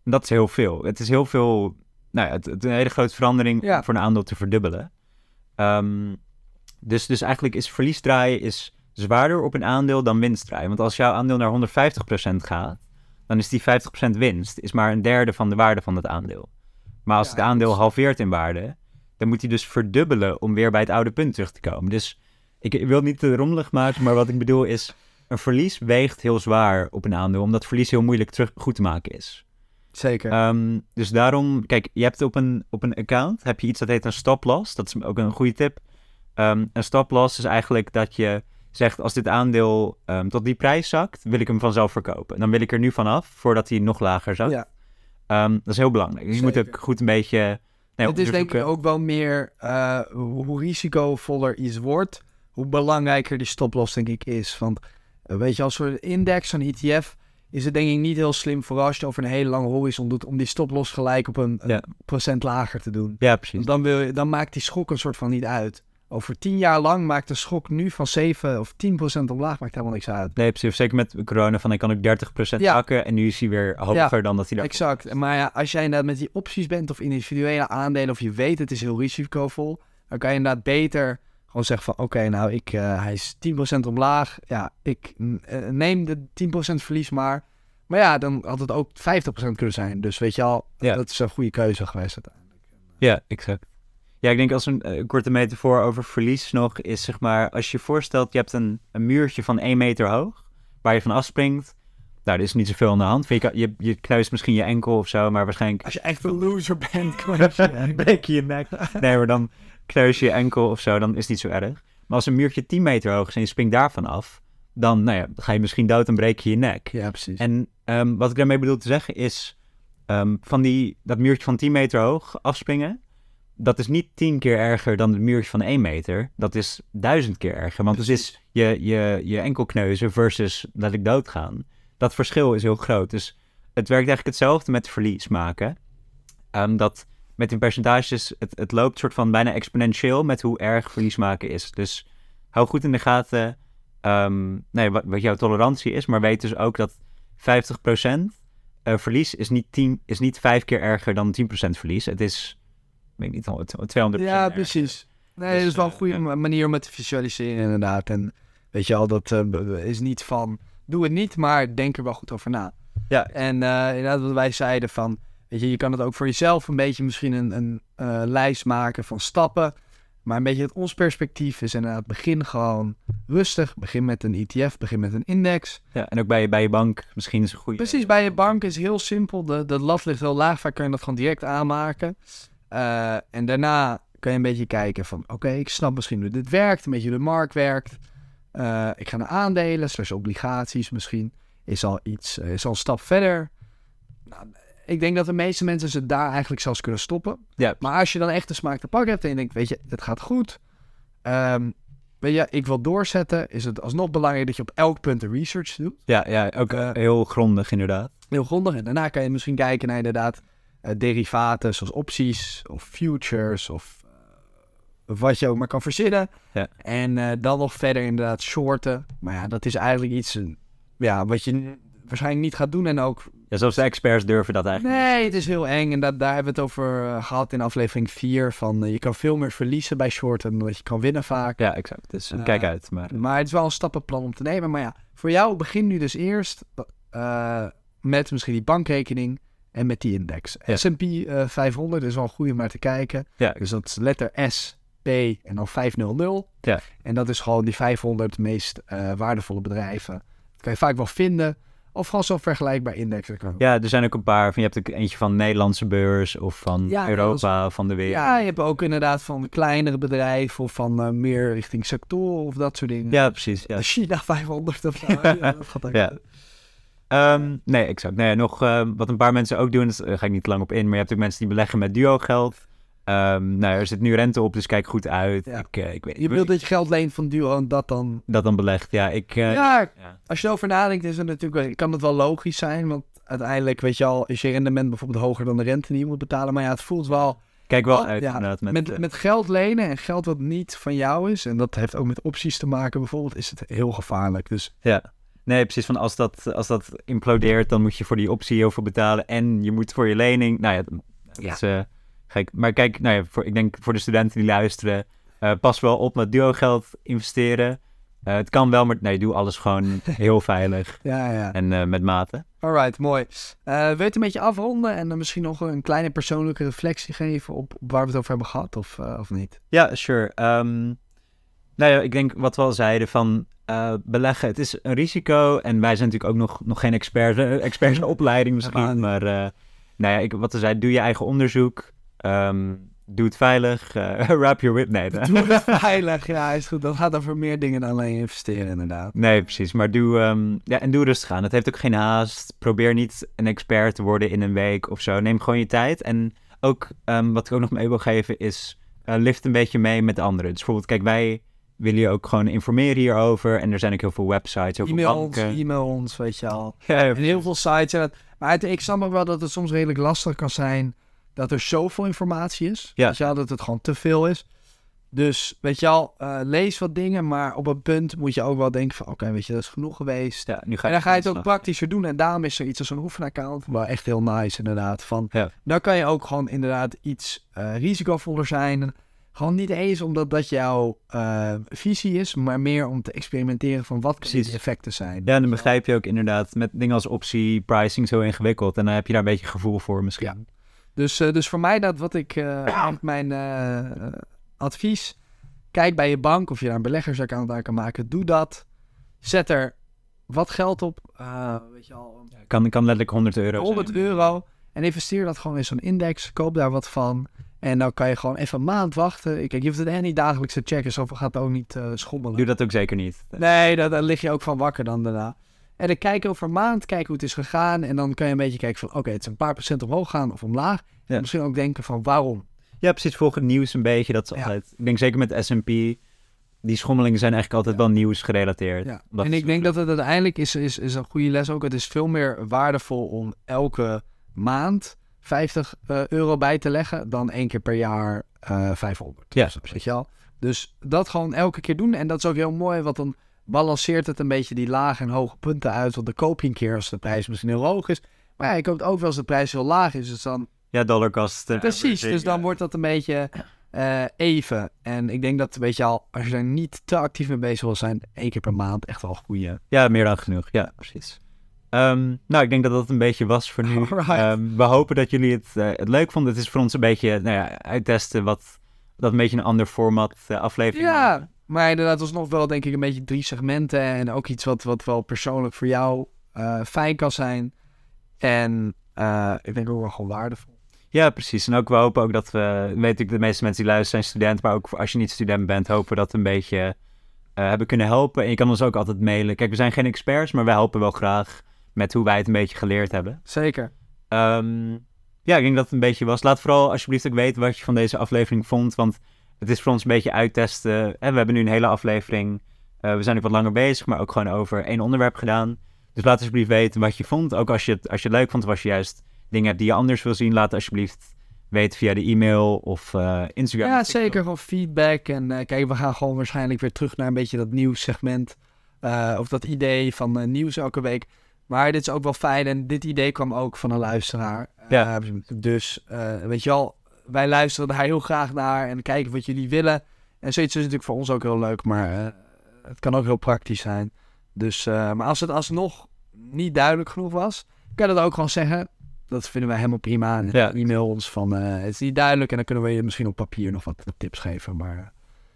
En dat is heel veel. Het is heel veel, nou ja, het, het is een hele grote verandering Ja. voor een aandeel te verdubbelen. Ehm, dus, dus eigenlijk is verlies draaien is zwaarder op een aandeel dan winst draaien. Want als jouw aandeel naar 150% gaat, dan is die 50% winst is maar een derde van de waarde van het aandeel. Maar als Ja, het aandeel dus- halveert in waarde, dan moet hij dus verdubbelen om weer bij het oude punt terug te komen. Dus ik, ik wil niet te rommelig maken, maar wat ik bedoel is, een verlies weegt heel zwaar op een aandeel, omdat verlies heel moeilijk terug goed te maken is. Zeker. Ehm, dus daarom, kijk, je hebt op een, op een account heb je iets dat heet een stop loss. Dat is ook een goede tip. Ehm, een stop loss is eigenlijk dat je zegt, als dit aandeel ehm, tot die prijs zakt, wil ik hem vanzelf verkopen. Dan wil ik er nu vanaf, voordat hij nog lager zakt. ja. Dat is heel belangrijk. Dus je moet ook goed een beetje... nee, het is denk ik ook wel meer eh, hoe risicovoller iets wordt, hoe belangrijker die stoploss denk ik is. Want weet je, als een index, een ETF, is het denk ik niet heel slim voor als je over een hele lange horizon doet om die stoploss gelijk op een, procent lager te doen. Ja, precies. Want dan, wil je, dan maakt die schok een soort van niet uit. Over tien jaar lang maakt de schok nu van 7 of 10 procent omlaag maakt helemaal niks uit. Nee, precies. Zeker met corona van, ik kan ook 30% Ja. zakken en nu is hij weer hoger dan dat hij daar... Exact. Maar ja, als jij inderdaad met die opties bent of individuele aandelen of je weet het is heel risicovol, dan kan je inderdaad beter gewoon zeggen van oké, nou ik, eh, hij is 10% omlaag. Ja, ik mm, eh, neem de 10% verlies maar. Maar ja, dan had het ook 50% kunnen zijn. Dus weet je al, Ja. dat is een goede keuze geweest uiteindelijk. Ja, exact. Ja, ik denk als een eh, korte metafoor over verlies nog is zeg maar, als je je voorstelt, je hebt een, een muurtje van 1 meter hoog, waar je van afspringt. Nou, er is niet zoveel aan de hand. Je, je, je knuist misschien je enkel of zo, maar waarschijnlijk Als je echt een loser bent, kan breek je je nek. Nee, maar dan kneus je enkel of zo, dan is het niet zo erg. Maar als een muurtje 10 meter hoog is en je springt daarvan af, dan, nou ja, ga je misschien dood en breek je je nek. Ja, precies. En ehm, wat ik daarmee bedoel te zeggen is, ehm, van die, dat muurtje van 10 meter hoog afspringen, dat is niet 10 keer erger dan het muurtje van 1 meter. Dat is duizend keer erger. Want het is je, je, je enkelkneuzen versus dat ik doodgaan. Dat verschil is heel groot. Dus het werkt eigenlijk hetzelfde met verlies maken. Ehm, dat met in percentages, het, het loopt soort van bijna exponentieel met hoe erg verlies maken is. Dus hou goed in de gaten ehm, nee, wat, wat jouw tolerantie is, maar weet dus ook dat 50% eh, verlies is niet, 10, is niet vijf keer erger dan 10% verlies. Het is, ik weet niet, 200%. Ja, erger. precies. Nee, Dus, dat is wel een eh, goede manier om het te visualiseren inderdaad. En weet je al, dat eh, is niet van, doe het niet, maar denk er wel goed over na. Ja. En inderdaad wat wij zeiden van, weet je, je kan het ook voor jezelf een beetje misschien een, een eh, lijst maken van stappen. Maar een beetje het ons perspectief is inderdaad, begin gewoon rustig. Begin met een ETF, begin met een index. Ja, en ook bij, je- bij je bank misschien is een goede. Precies, bij je bank is heel simpel. De, de lat ligt heel laag, vaak kan je dat gewoon direct aanmaken. Eh, en daarna kan je een beetje kijken van... oké, ik snap misschien hoe dit werkt, een beetje hoe de markt werkt. Eh, ik ga naar aandelen, slash obligaties misschien. Is al iets, is al een stap verder. Nou, ik denk dat de meeste mensen ze daar eigenlijk zelfs kunnen stoppen. Ja. Maar als je dan echt de smaak te pakken hebt en je denkt, weet je, het gaat goed. Ehm, weet je, ik wil doorzetten. Is het alsnog belangrijk dat je op elk punt de research doet Ja, ja ook Eh, heel grondig inderdaad. heel grondig. En daarna kan je misschien kijken naar inderdaad eh, derivaten zoals opties of futures of eh, wat je ook maar kan verzinnen. Ja. En dan nog verder inderdaad shorten. Maar ja, dat is eigenlijk iets ja, wat je waarschijnlijk niet gaat doen. En ook, Ja, zelfs de experts durven dat eigenlijk. nee, het is heel eng. En dat, daar hebben we het over eh, gehad in aflevering 4. Van eh, je kan veel meer verliezen bij shorten dan dat je kan winnen vaak. Ja, exact. Dus kijk uit. Maar Maar het is wel een stappenplan om te nemen. Maar ja, voor jou begin nu dus eerst met misschien die bankrekening en met die index. Ja. S&P eh, 500 is wel een goede om naar te kijken. ja, Dus dat is letter S, P en dan 500. Ja. En dat is gewoon die 500 meest waardevolle bedrijven. Dat kan je vaak wel vinden Of gewoon zo'n vergelijkbaar index. Ja, er zijn ook een paar van, je hebt ook eentje van Nederlandse beurs of van Ja, Europa van de wereld. Ja, je hebt ook inderdaad van kleinere bedrijven of van eh, meer richting sectoren of dat soort dingen. Ja, precies. Ja. China 500 of zo. ja, dat gaat ook. Ja. Ehm, nee, exact. Nee, nog ehm, wat een paar mensen ook doen, daar ga ik niet lang op in, maar je hebt ook mensen die beleggen met duo geld. Ehm, nou, er zit nu rente op, dus kijk goed uit. Ja. Ik, eh, ik weet Je wilt dat je geld leent van Duo en dat dan... dat dan belegt. Ja, ik... eh, ja, ja. als je erover nadenkt is het natuurlijk wel- kan het wel logisch zijn. Want uiteindelijk, weet je al, is je rendement bijvoorbeeld hoger dan de rente die je moet betalen. Maar ja, het voelt wel... Kijk wel Oh, uit ja, inderdaad. Met, Met, eh, met, geld lenen en geld wat niet van jou is, en dat heeft ook met opties te maken bijvoorbeeld, is het heel gevaarlijk. Dus Ja. Nee, precies. Van als, dat, als dat implodeert, dan moet je voor die optie heel veel betalen. En je moet voor je lening. Nou ja, dat Ja. is eh, gek. Maar kijk, nou ja, voor, ik denk voor de studenten die luisteren, eh, pas wel op met duo geld investeren. Eh, het kan wel, maar nee, doe alles gewoon heel veilig ja, ja. en eh, met mate. Alright, mooi. Wil je het een beetje afronden en dan misschien nog een kleine persoonlijke reflectie geven op, op waar we het over hebben gehad of, of niet? Ja, sure. Ehm, nou ja, ik denk wat we al zeiden van beleggen. Het is een risico en wij zijn natuurlijk ook nog, nog geen experts, experts in opleiding misschien. Maar nou ja, ik, wat we zeiden, doe je eigen onderzoek. Ehm, doe het veilig. eh wrap your whip. Nee, Doe het veilig, ja, is goed. Dat gaat over meer dingen dan alleen investeren, inderdaad. nee, precies. Maar doe, ehm, ja, en doe rustig aan. Het heeft ook geen haast. Probeer niet een expert te worden in een week of zo. Neem gewoon je tijd. En ook ehm, wat ik ook nog mee wil geven is, eh, lift een beetje mee met de anderen. Dus bijvoorbeeld, kijk, wij willen je ook gewoon informeren hierover. En er zijn ook heel veel websites, heel veel E-mail ons, banken. e-mail ons, weet je al. Ja, En heel veel sites. En maar het- ik snap ook wel dat het soms redelijk lastig kan zijn dat er zoveel informatie is. Ja. Dat het gewoon te veel is. Dus weet je al, eh, lees wat dingen, maar op een punt moet je ook wel denken van, oké, weet je, dat is genoeg geweest. ja, nu ga En dan ga je het ook praktischer doen. En daarom is er iets als een oefenaccount wel echt heel nice, inderdaad. Van, Ja. Dan kan je ook gewoon inderdaad iets eh, risicovoller zijn. Gewoon niet eens omdat dat jouw eh, visie is, maar meer om te experimenteren van wat Precies. effecten zijn. Ja, en dan begrijp je ook inderdaad met dingen als optie, pricing zo ingewikkeld. En dan heb je daar een beetje gevoel voor misschien. Ja. Dus, eh, dus voor mij dat wat ik eh, met mijn eh, advies. Kijk bij je bank of je daar een beleggersaccount aan kan maken. Doe dat. Zet er wat geld op. eh, weet je al, Kan, kan letterlijk 100 euro 100 zijn. euro. En investeer dat gewoon in zo'n index. Koop daar wat van. En dan kan je gewoon even een maand wachten. Kijk, je hoeft het echt niet dagelijks te checken. Zoveel gaat ook niet eh, schommelen. Doe dat ook zeker niet. Nee, daar, daar lig je ook van wakker dan daarna. En dan kijken over maand, kijken hoe het is gegaan. En dan kan je een beetje kijken van, oké, het is een paar procent omhoog gaan of omlaag. Ja. En misschien ook denken van, waarom? Ja, precies. Volg het nieuws een beetje. Dat is Ja. altijd... Ik denk zeker met S&P, die schommelingen zijn eigenlijk altijd wel nieuws gerelateerd. Ja. Dat en ik denk dat het uiteindelijk is, is, is een goede les ook. Het is veel meer waardevol om elke maand 50 eh, euro bij te leggen dan één keer per jaar eh 500. Ja, of zo, weet je wel? Dus dat gewoon elke keer doen. En dat is ook heel mooi, want dan balanceert het een beetje die lage en hoge punten uit. Want dan koop je een keer als de prijs misschien heel hoog is. Maar ja, je koopt ook wel als de prijs heel laag is. Dus dan Ja, dollar cost. eh, Precies, dus dan wordt dat een beetje eh, even. En ik denk dat, weet je al, als je er niet te actief mee bezig wil zijn, één keer per maand echt wel goede. Ja, meer dan genoeg. Ja, precies. Ehm, nou, ik denk dat dat een beetje was voor nu. Ehm, we hopen dat jullie het, eh, het leuk vonden. Het is voor ons een beetje nou ja, uittesten wat dat een beetje een ander format eh, aflevering Ja, maar inderdaad, was nog wel denk ik een beetje drie segmenten. En ook iets wat, wat wel persoonlijk voor jou eh, fijn kan zijn. En eh, ik denk ook wel gewoon waardevol. Ja, precies. En ook we hopen ook dat we, weet ik, de meeste mensen die luisteren zijn student, maar ook als je niet student bent, hopen we dat we een beetje eh, hebben kunnen helpen. En je kan ons ook altijd mailen. Kijk, we zijn geen experts, maar wij helpen wel graag met hoe wij het een beetje geleerd hebben. Zeker. Ehm, ja, ik denk dat het een beetje was. Laat vooral alsjeblieft ook weten wat je van deze aflevering vond, want het is voor ons een beetje uittesten. En we hebben nu een hele aflevering, eh, we zijn ook wat langer bezig, maar ook gewoon over één onderwerp gedaan. Dus laat alsjeblieft weten wat je vond. Ook als je het, als je het leuk vond, of als je juist dingen hebt die je anders wil zien, laat alsjeblieft weten via de e-mail of eh, Instagram. Ja, of zeker. Gewoon feedback. En eh, kijk, we gaan gewoon waarschijnlijk weer terug naar een beetje dat nieuwssegment. of dat idee van nieuws elke week. Maar dit is ook wel fijn. En dit idee kwam ook van een luisteraar. Ja. Dus, weet je wel, wij luisteren daar heel graag naar. En kijken wat jullie willen. En zoiets is natuurlijk voor ons ook heel leuk. Maar eh, het kan ook heel praktisch zijn. Dus, eh, maar als het alsnog niet duidelijk genoeg was, kan je dat ook gewoon zeggen. Dat vinden wij helemaal prima. En Ja. E-mail ons van eh, het is niet duidelijk. En dan kunnen we je misschien op papier nog wat tips geven. Maar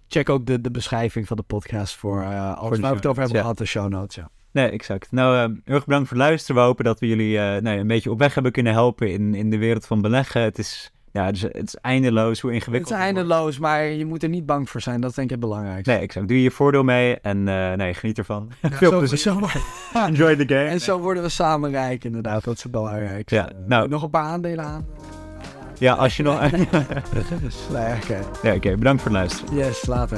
check ook de, de beschrijving van de podcast voor alles waar we het over hebben gehad. De show notes, ja. Nee, exact. Nou, uh, heel erg bedankt voor het luisteren. We hopen dat we jullie uh, nou, een beetje op weg hebben kunnen helpen in, in de wereld van beleggen. Het is, ja, is, het is eindeloos hoe ingewikkeld het is. eindeloos, maar je moet er niet bang voor zijn. Dat is denk ik het belangrijkste. Nee, exact. Doe je voordeel mee en uh, nee, geniet ervan. Ja, Veel zo, plezier. Zo, Enjoy the game. En zo worden we samen rijk, inderdaad. Dat is het belangrijkste. Ja, nou, nog een paar aandelen aan. Ja, als je nog... Ja, oké. Okay. Bedankt voor het luisteren. Yes, later.